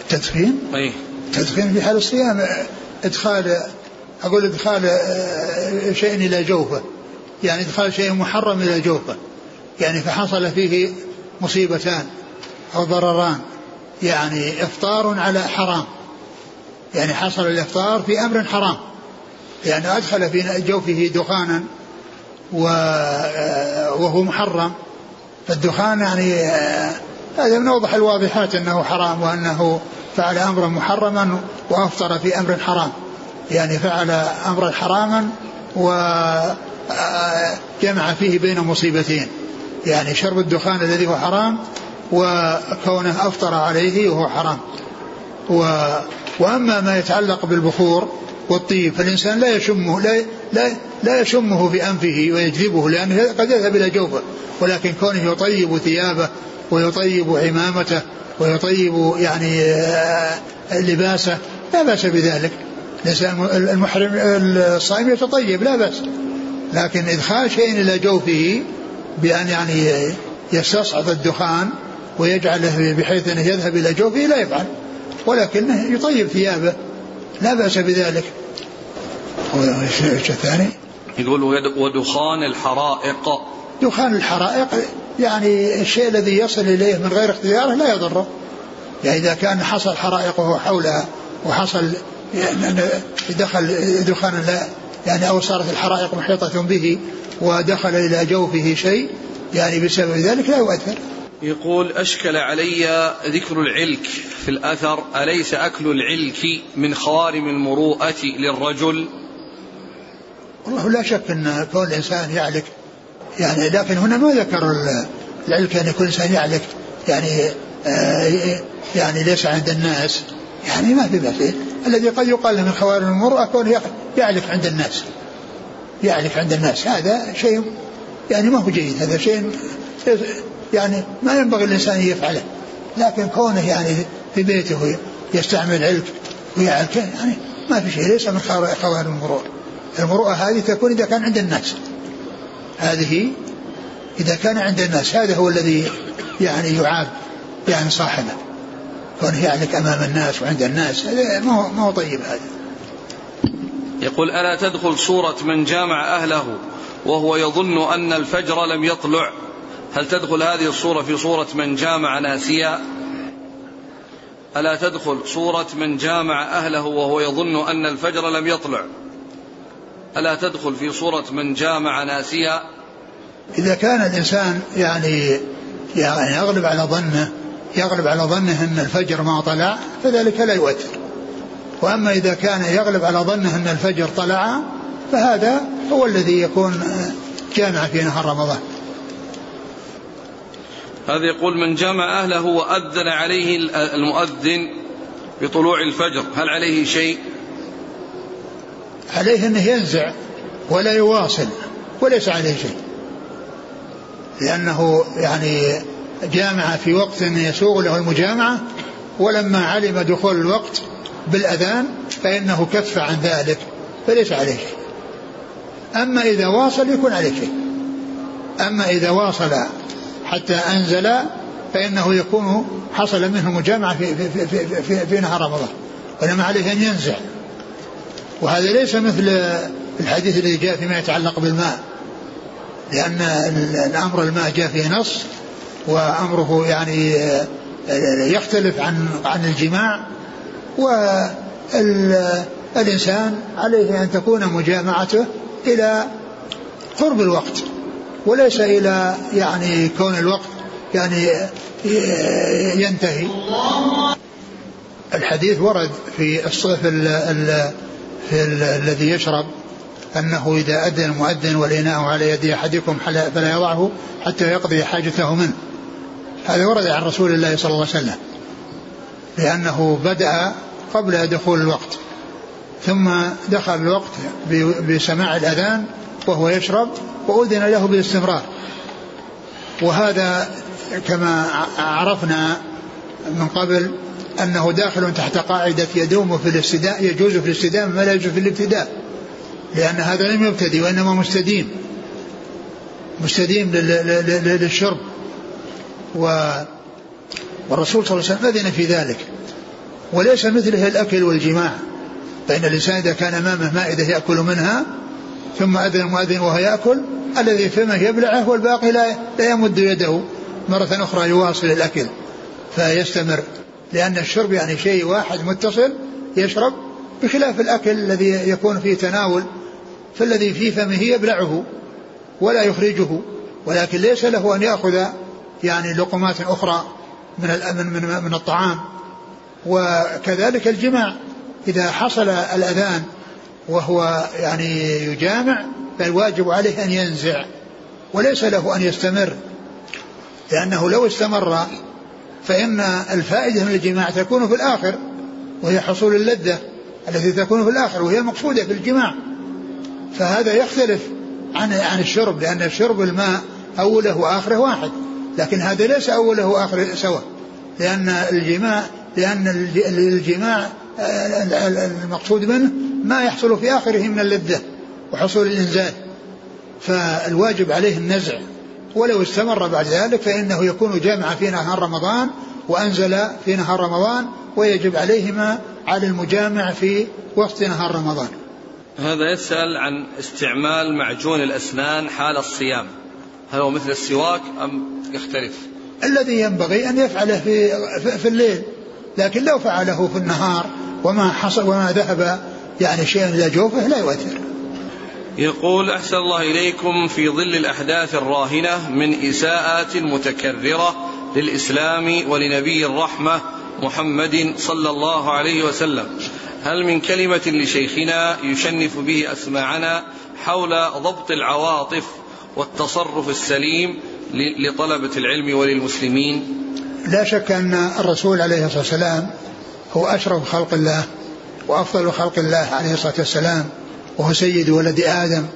التدخين؟ أي. التدخين في حال الصيام إدخال أقول إدخال آه، شيء إلى جوفه. يعني إدخال شيء محرم إلى جوفه. يعني فحصل فيه مصيبتان أو ضرران. يعني إفطار على حرام. يعني حصل الإفطار في أمر حرام. يعني أدخل في جوفه دخانا وهو محرم. فالدخان يعني هذا من أوضح الواضحات أنه حرام وأنه فعل أمرا محرما وأفطر في أمر حرام. يعني فعل أمرا حراما وجمع فيه بين مصيبتين. يعني شرب الدخان الذي هو حرام وكونه أفطر عليه وهو حرام. و وأما ما يتعلق بالبخور والطيب فالإنسان لا يشمه لا لا لا يشمه في أنفه ويجذبه لأنه قد يذهب إلى جوفه. ولكن كونه يطيب ثيابه ويطيب عمامته ويطيب يعني آه، لباسه لا بأس بذلك. الانسان المحرم الصائم يتطيب لا بأس. لكن إدخال شيء إلى جوفه بأن يعني يستصعد الدخان ويجعله بحيث أنه يذهب إلى جوفه لا يفعل ولكنه يطيب ثيابه. لا بأس بذلك. إيش الثاني؟ يقول ودخان الحرائق. دخان الحرائق يعني الشيء الذي يصل إليه من غير اختياره لا يضره. يعني إذا كان حصل حرائق حولها وحصل دخل دخان لا يعني أو صارت الحرائق محيطة به ودخل إلى جوفه شيء يعني بسبب ذلك لا يؤثر. يقول أشكل علي ذكر العلك في الأثر أليس أكل العلك من خوارم المروءة للرجل؟ والله لا شك أن كون الإنسان يعلك يعني لكن هنا ما ذكر العلك أن يكون الإنسان يعلك يعني آه يعني ليس عند الناس يعني ما في بأس الذي قد يقال له من خوارم المروءة كونه يعلف عند الناس. يعلف عند الناس. هذا شيء يعني ما هو جيد. هذا شيء يعني ما ينبغي الإنسان يفعله. لكن كونه يعني في بيته يستعمل علك ويعلك يعني ما في شيء. ليس من خوارم المروءة المروءة هذه تكون إذا كان عند الناس. هذه إذا كان عند الناس. هذا هو الذي يعني يعاب يعني صاحبه. كونه يعلك أمام الناس وعند الناس. هذا ما هو طيب هذا. يقول ألا تدخل صورة من جامع أهله وهو يظن أن الفجر لم يطلع؟ هل تدخل هذه الصورة في صورة من جامع ناسيا؟ ألا تدخل صورة من جامع أهله وهو يظن أن الفجر لم يطلع؟ ألا تدخل في صورة من جامع ناسيا؟ إذا كان الإنسان يعني يعني يغلب على ظنه يغلب على ظنه أن الفجر ما طلع فذلك لا يؤثر. وأما إذا كان يغلب على ظنه أن الفجر طلع فهذا هو الذي يكون جامع في نهار رمضان. هذا يقول من جمع أهله وأذن عليه المؤذن بطلوع الفجر هل عليه شيء؟ عليه أنه ينزع ولا يواصل وليس عليه شيء. لأنه يعني جامع في وقت يسوغ له المجامعة ولما علم دخول الوقت بالأذان فإنه كف عن ذلك فليس عليه. أما إذا واصل يكون عليه شيء. أما إذا واصل حتى أنزل فإنه يكون حصل منه مجامعة في, في, في, في, في, في نهار رمضان. وإنما عليه أن ينزع وهذا ليس مثل الحديث الذي جاء فيما يتعلق بالماء. لأن الأمر الماء جاء فيه نص وأمره يعني يختلف عن عن الجماع والإنسان عليه أن تكون مجامعته إلى قرب الوقت وليس إلى يعني كون الوقت يعني ينتهي. الحديث ورد في الصيف ال ال في ال الذي يشرب أنه إذا أذن المؤذن والإناء على يد أحدكم فلا يضعه حتى يقضي حاجته منه. هذا ورد عن رسول الله صلى الله عليه وسلم لأنه بدأ قبل دخول الوقت ثم دخل الوقت بسماع الأذان وهو يشرب وأذن له بالاستمرار. وهذا كما عرفنا من قبل أنه داخل تحت قاعدة يدوم في الاستداء يجوز في الاستدامة ما لا يجوز في الابتداء لأن هذا لم يبتدي وإنما مستديم. مستديم للشرب. و والرسول صلى الله عليه وسلم أذن في ذلك. وليس مثله الأكل والجماع. فإن الإنسان إذا كان أمامه مائدة يأكل منها ثم أذن المؤذن وهو يأكل الذي فمه يبلعه والباقي لا, لا يمد يده. مرة أخرى يواصل الأكل فيستمر. لأن الشرب يعني شيء واحد متصل يشرب بخلاف الأكل الذي يكون فيه تناول فالذي في فمه يبلعه ولا يخرجه. ولكن ليس له أن يأخذ يعني لقمات أخرى من من من, الطعام. وكذلك الجماع إذا حصل الأذان وهو يعني يجامع فالواجب عليه أن ينزع وليس له أن يستمر. لأنه لو استمر فإن الفائدة من الجماع تكون في الآخر وهي حصول اللذة التي تكون في الآخر وهي المقصودة في الجماع. فهذا يختلف عن عن الشرب لأن الشرب الماء أوله وآخره واحد. لكن هذا ليس أوله وآخره سواء. لأن الجماع لأن الجماع المقصود منه ما يحصل في آخره من اللذة وحصول الإنزال. فالواجب عليه النزع. ولو استمر بعد ذلك فإنه يكون جامعا في نهار رمضان وأنزل في نهار رمضان ويجب عليهما على المجامع في وسط نهار رمضان. هذا يسأل عن استعمال معجون الأسنان حال الصيام. هل هو مثل السواك أم يختلف؟ الذي ينبغي أن يفعله في, في الليل لكن لو فعله في النهار وما حصل وما ذهب يعني شيء إلى جوفه لا يؤثر. يقول أحسن الله إليكم في ظل الأحداث الراهنة من إساءات متكررة للإسلام ولنبي الرحمة محمد صلى الله عليه وسلم. هل من كلمة لشيخنا يشنف به أسماعنا حول ضبط العواطف والتصرف السليم لطلبة العلم وللمسلمين. لا شك أن الرسول عليه الصلاة والسلام هو أشرف خلق الله وأفضل خلق الله عليه الصلاة والسلام وهو سيد ولد آدم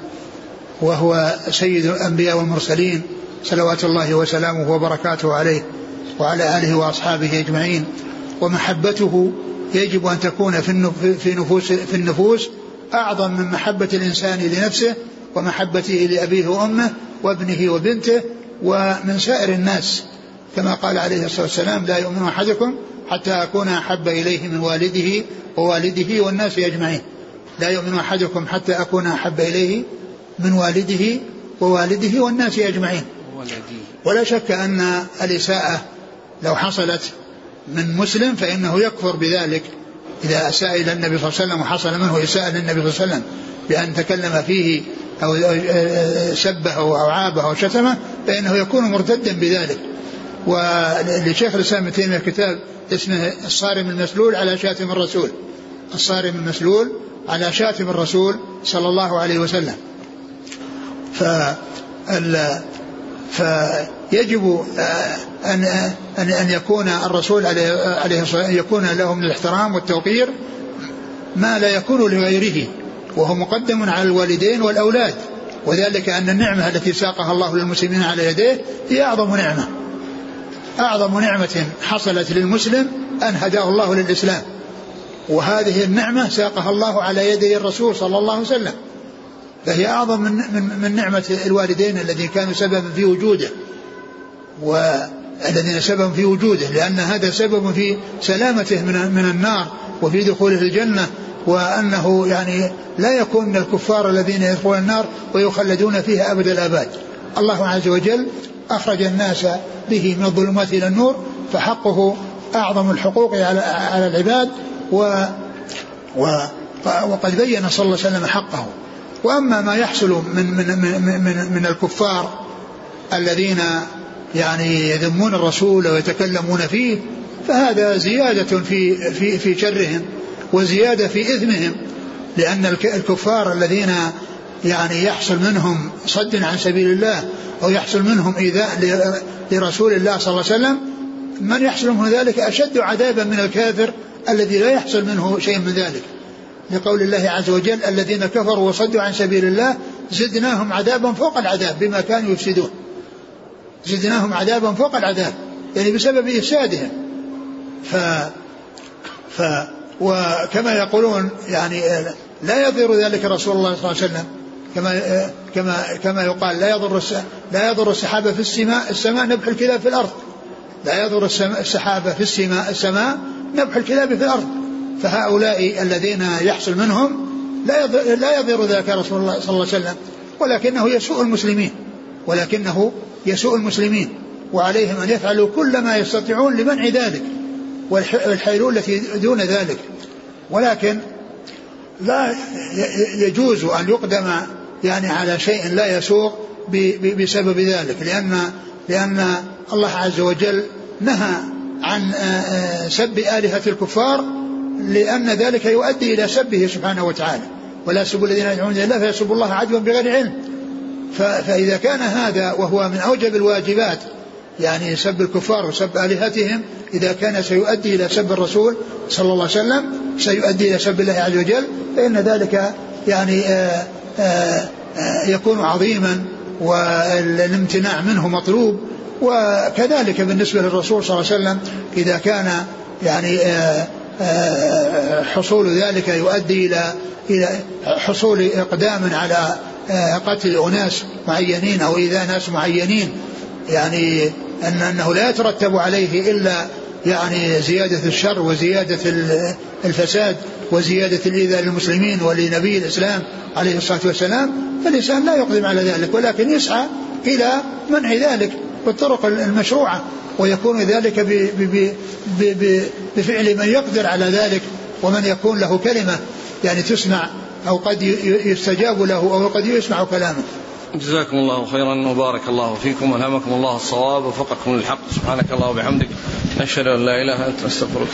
وهو سيد الأنبياء والمرسلين صلوات الله وسلامه وبركاته عليه وعلى آله وأصحابه أجمعين. ومحبته يجب أن تكون في النفوس في النفوس أعظم من محبة الإنسان لنفسه ومحبته لأبيه وأمه وابنه وبنته ومن سائر الناس. كما قال عليه الصلاة والسلام لا يؤمن أحدكم حتى أكون أحب إليه من والده ووالده والناس أجمعين. لا يؤمن أحدكم حتى أكون أحب إليه من والده ووالده والناس أجمعين. ولا شك أن الإساءة لو حصلت من مسلم فإنه يكفر بذلك. إذا أساء إلى النبي صلى الله عليه وسلم وحصل منه إساءة للنبي صلى الله عليه وسلم بأن تكلم فيه أو سبه أو عابه أو شتمه فإنه يكون مرتدا بذلك. ولشيخ الإسلام ابن تيمية كتاب اسمه الصارم المسلول على شاتم الرسول. الصارم المسلول على شاتم الرسول صلى الله عليه وسلم. ف فيجب أن أن أن يكون الرسول عليه الصلاة يكون له من الاحترام والتوقير ما لا يكون لغيره. وهو مقدم على الوالدين والأولاد. وذلك أن النعمة التي ساقها الله للمسلمين على يديه هي أعظم نعمة. أعظم نعمة حصلت للمسلم أن هداه الله للإسلام. وهذه النعمة ساقها الله على يدي الرسول صلى الله عليه وسلم. فهي أعظم من, من, من نعمة الوالدين الذين كانوا سببا في وجوده. والذين سببا في وجوده لأن هذا سبب في سلامته من, من النار وفي دخوله الجنة. وأنه يعني لا يكون من الكفار الذين يدخلون النار ويخلدون فيها أبد الآباد. الله عز وجل أخرج الناس به من الظلمات إلى النور فحقه أعظم الحقوق على, على العباد و, و وقد بين صلى الله عليه وسلم حقه. وأما ما يحصل من من من من, من الكفار الذين يعني يذمون الرسول ويتكلمون فيه فهذا زيادة في في في شرهم. وزيادة في إثمهم لأن الكفار الذين يعني يحصل منهم صد عن سبيل الله أو يحصل منهم إيذاء لرسول الله صلى الله عليه وسلم من يحصل منه ذلك أشد عذابا من الكافر الذي لا يحصل منه شيء من ذلك. لقول الله عز وجل الذين كفروا وصدوا عن سبيل الله زدناهم عذابا فوق العذاب بما كانوا يفسدون. زدناهم عذابا فوق العذاب يعني بسبب إفسادهم. ف ف وكما يقولون يعني لا يضر ذلك رسول الله صلى الله عليه وسلم. كما كما كما يقال لا يضر لا يضر السحابة في السماء السماء نبح الكلاب في الأرض. لا يضر السحابة في السماء السماء نبح الكلاب في الأرض. فهؤلاء الذين يحصل منهم لا لا يضر ذلك رسول الله صلى الله عليه وسلم. ولكنه يسوء المسلمين. ولكنه يسوء المسلمين. وعليهم أن يفعلوا كل ما يستطيعون لمنع ذلك. والحيلول التي دون ذلك. ولكن لا يجوز أن يقدم يعني على شيء لا يسوق بسبب ذلك لأن لأن الله عز وجل نهى عن سب آلهة الكفار لأن ذلك يؤدي إلى سبه سبحانه وتعالى. ولا سبوا الذين يدعون الله فيسبوا الله عدوا بغير علم. فإذا كان هذا وهو من أوجب الواجبات يعني سب الكفار وسب آلهتهم إذا كان سيؤدي إلى سب الرسول صلى الله عليه وسلم سيؤدي إلى سب الله عز وجل فإن ذلك يعني آآ آآ يكون عظيما والامتناع منه مطلوب. وكذلك بالنسبة للرسول صلى الله عليه وسلم إذا كان يعني حصول ذلك يؤدي إلى إلى حصول إقدام على قتل أناس معينين أو إيذاء ناس معينين. يعني أن أنه لا يترتب عليه إلا يعني زيادة الشر وزيادة الفساد وزيادة الإيذاء للمسلمين ولنبي الإسلام عليه الصلاة والسلام فالإنسان لا يقدم على ذلك ولكن يسعى إلى منع ذلك بالطرق المشروعة ويكون ذلك بفعل من يقدر على ذلك ومن يكون له كلمة يعني تسمع أو قد يستجاب له أو قد يسمع كلامه. جزاكم الله خيرا وبارك الله فيكم وألهمكم الله الصواب وفقكم للحق. سبحانك الله وبحمدك. نشهد أن لا إله إلا أنت نستغفرك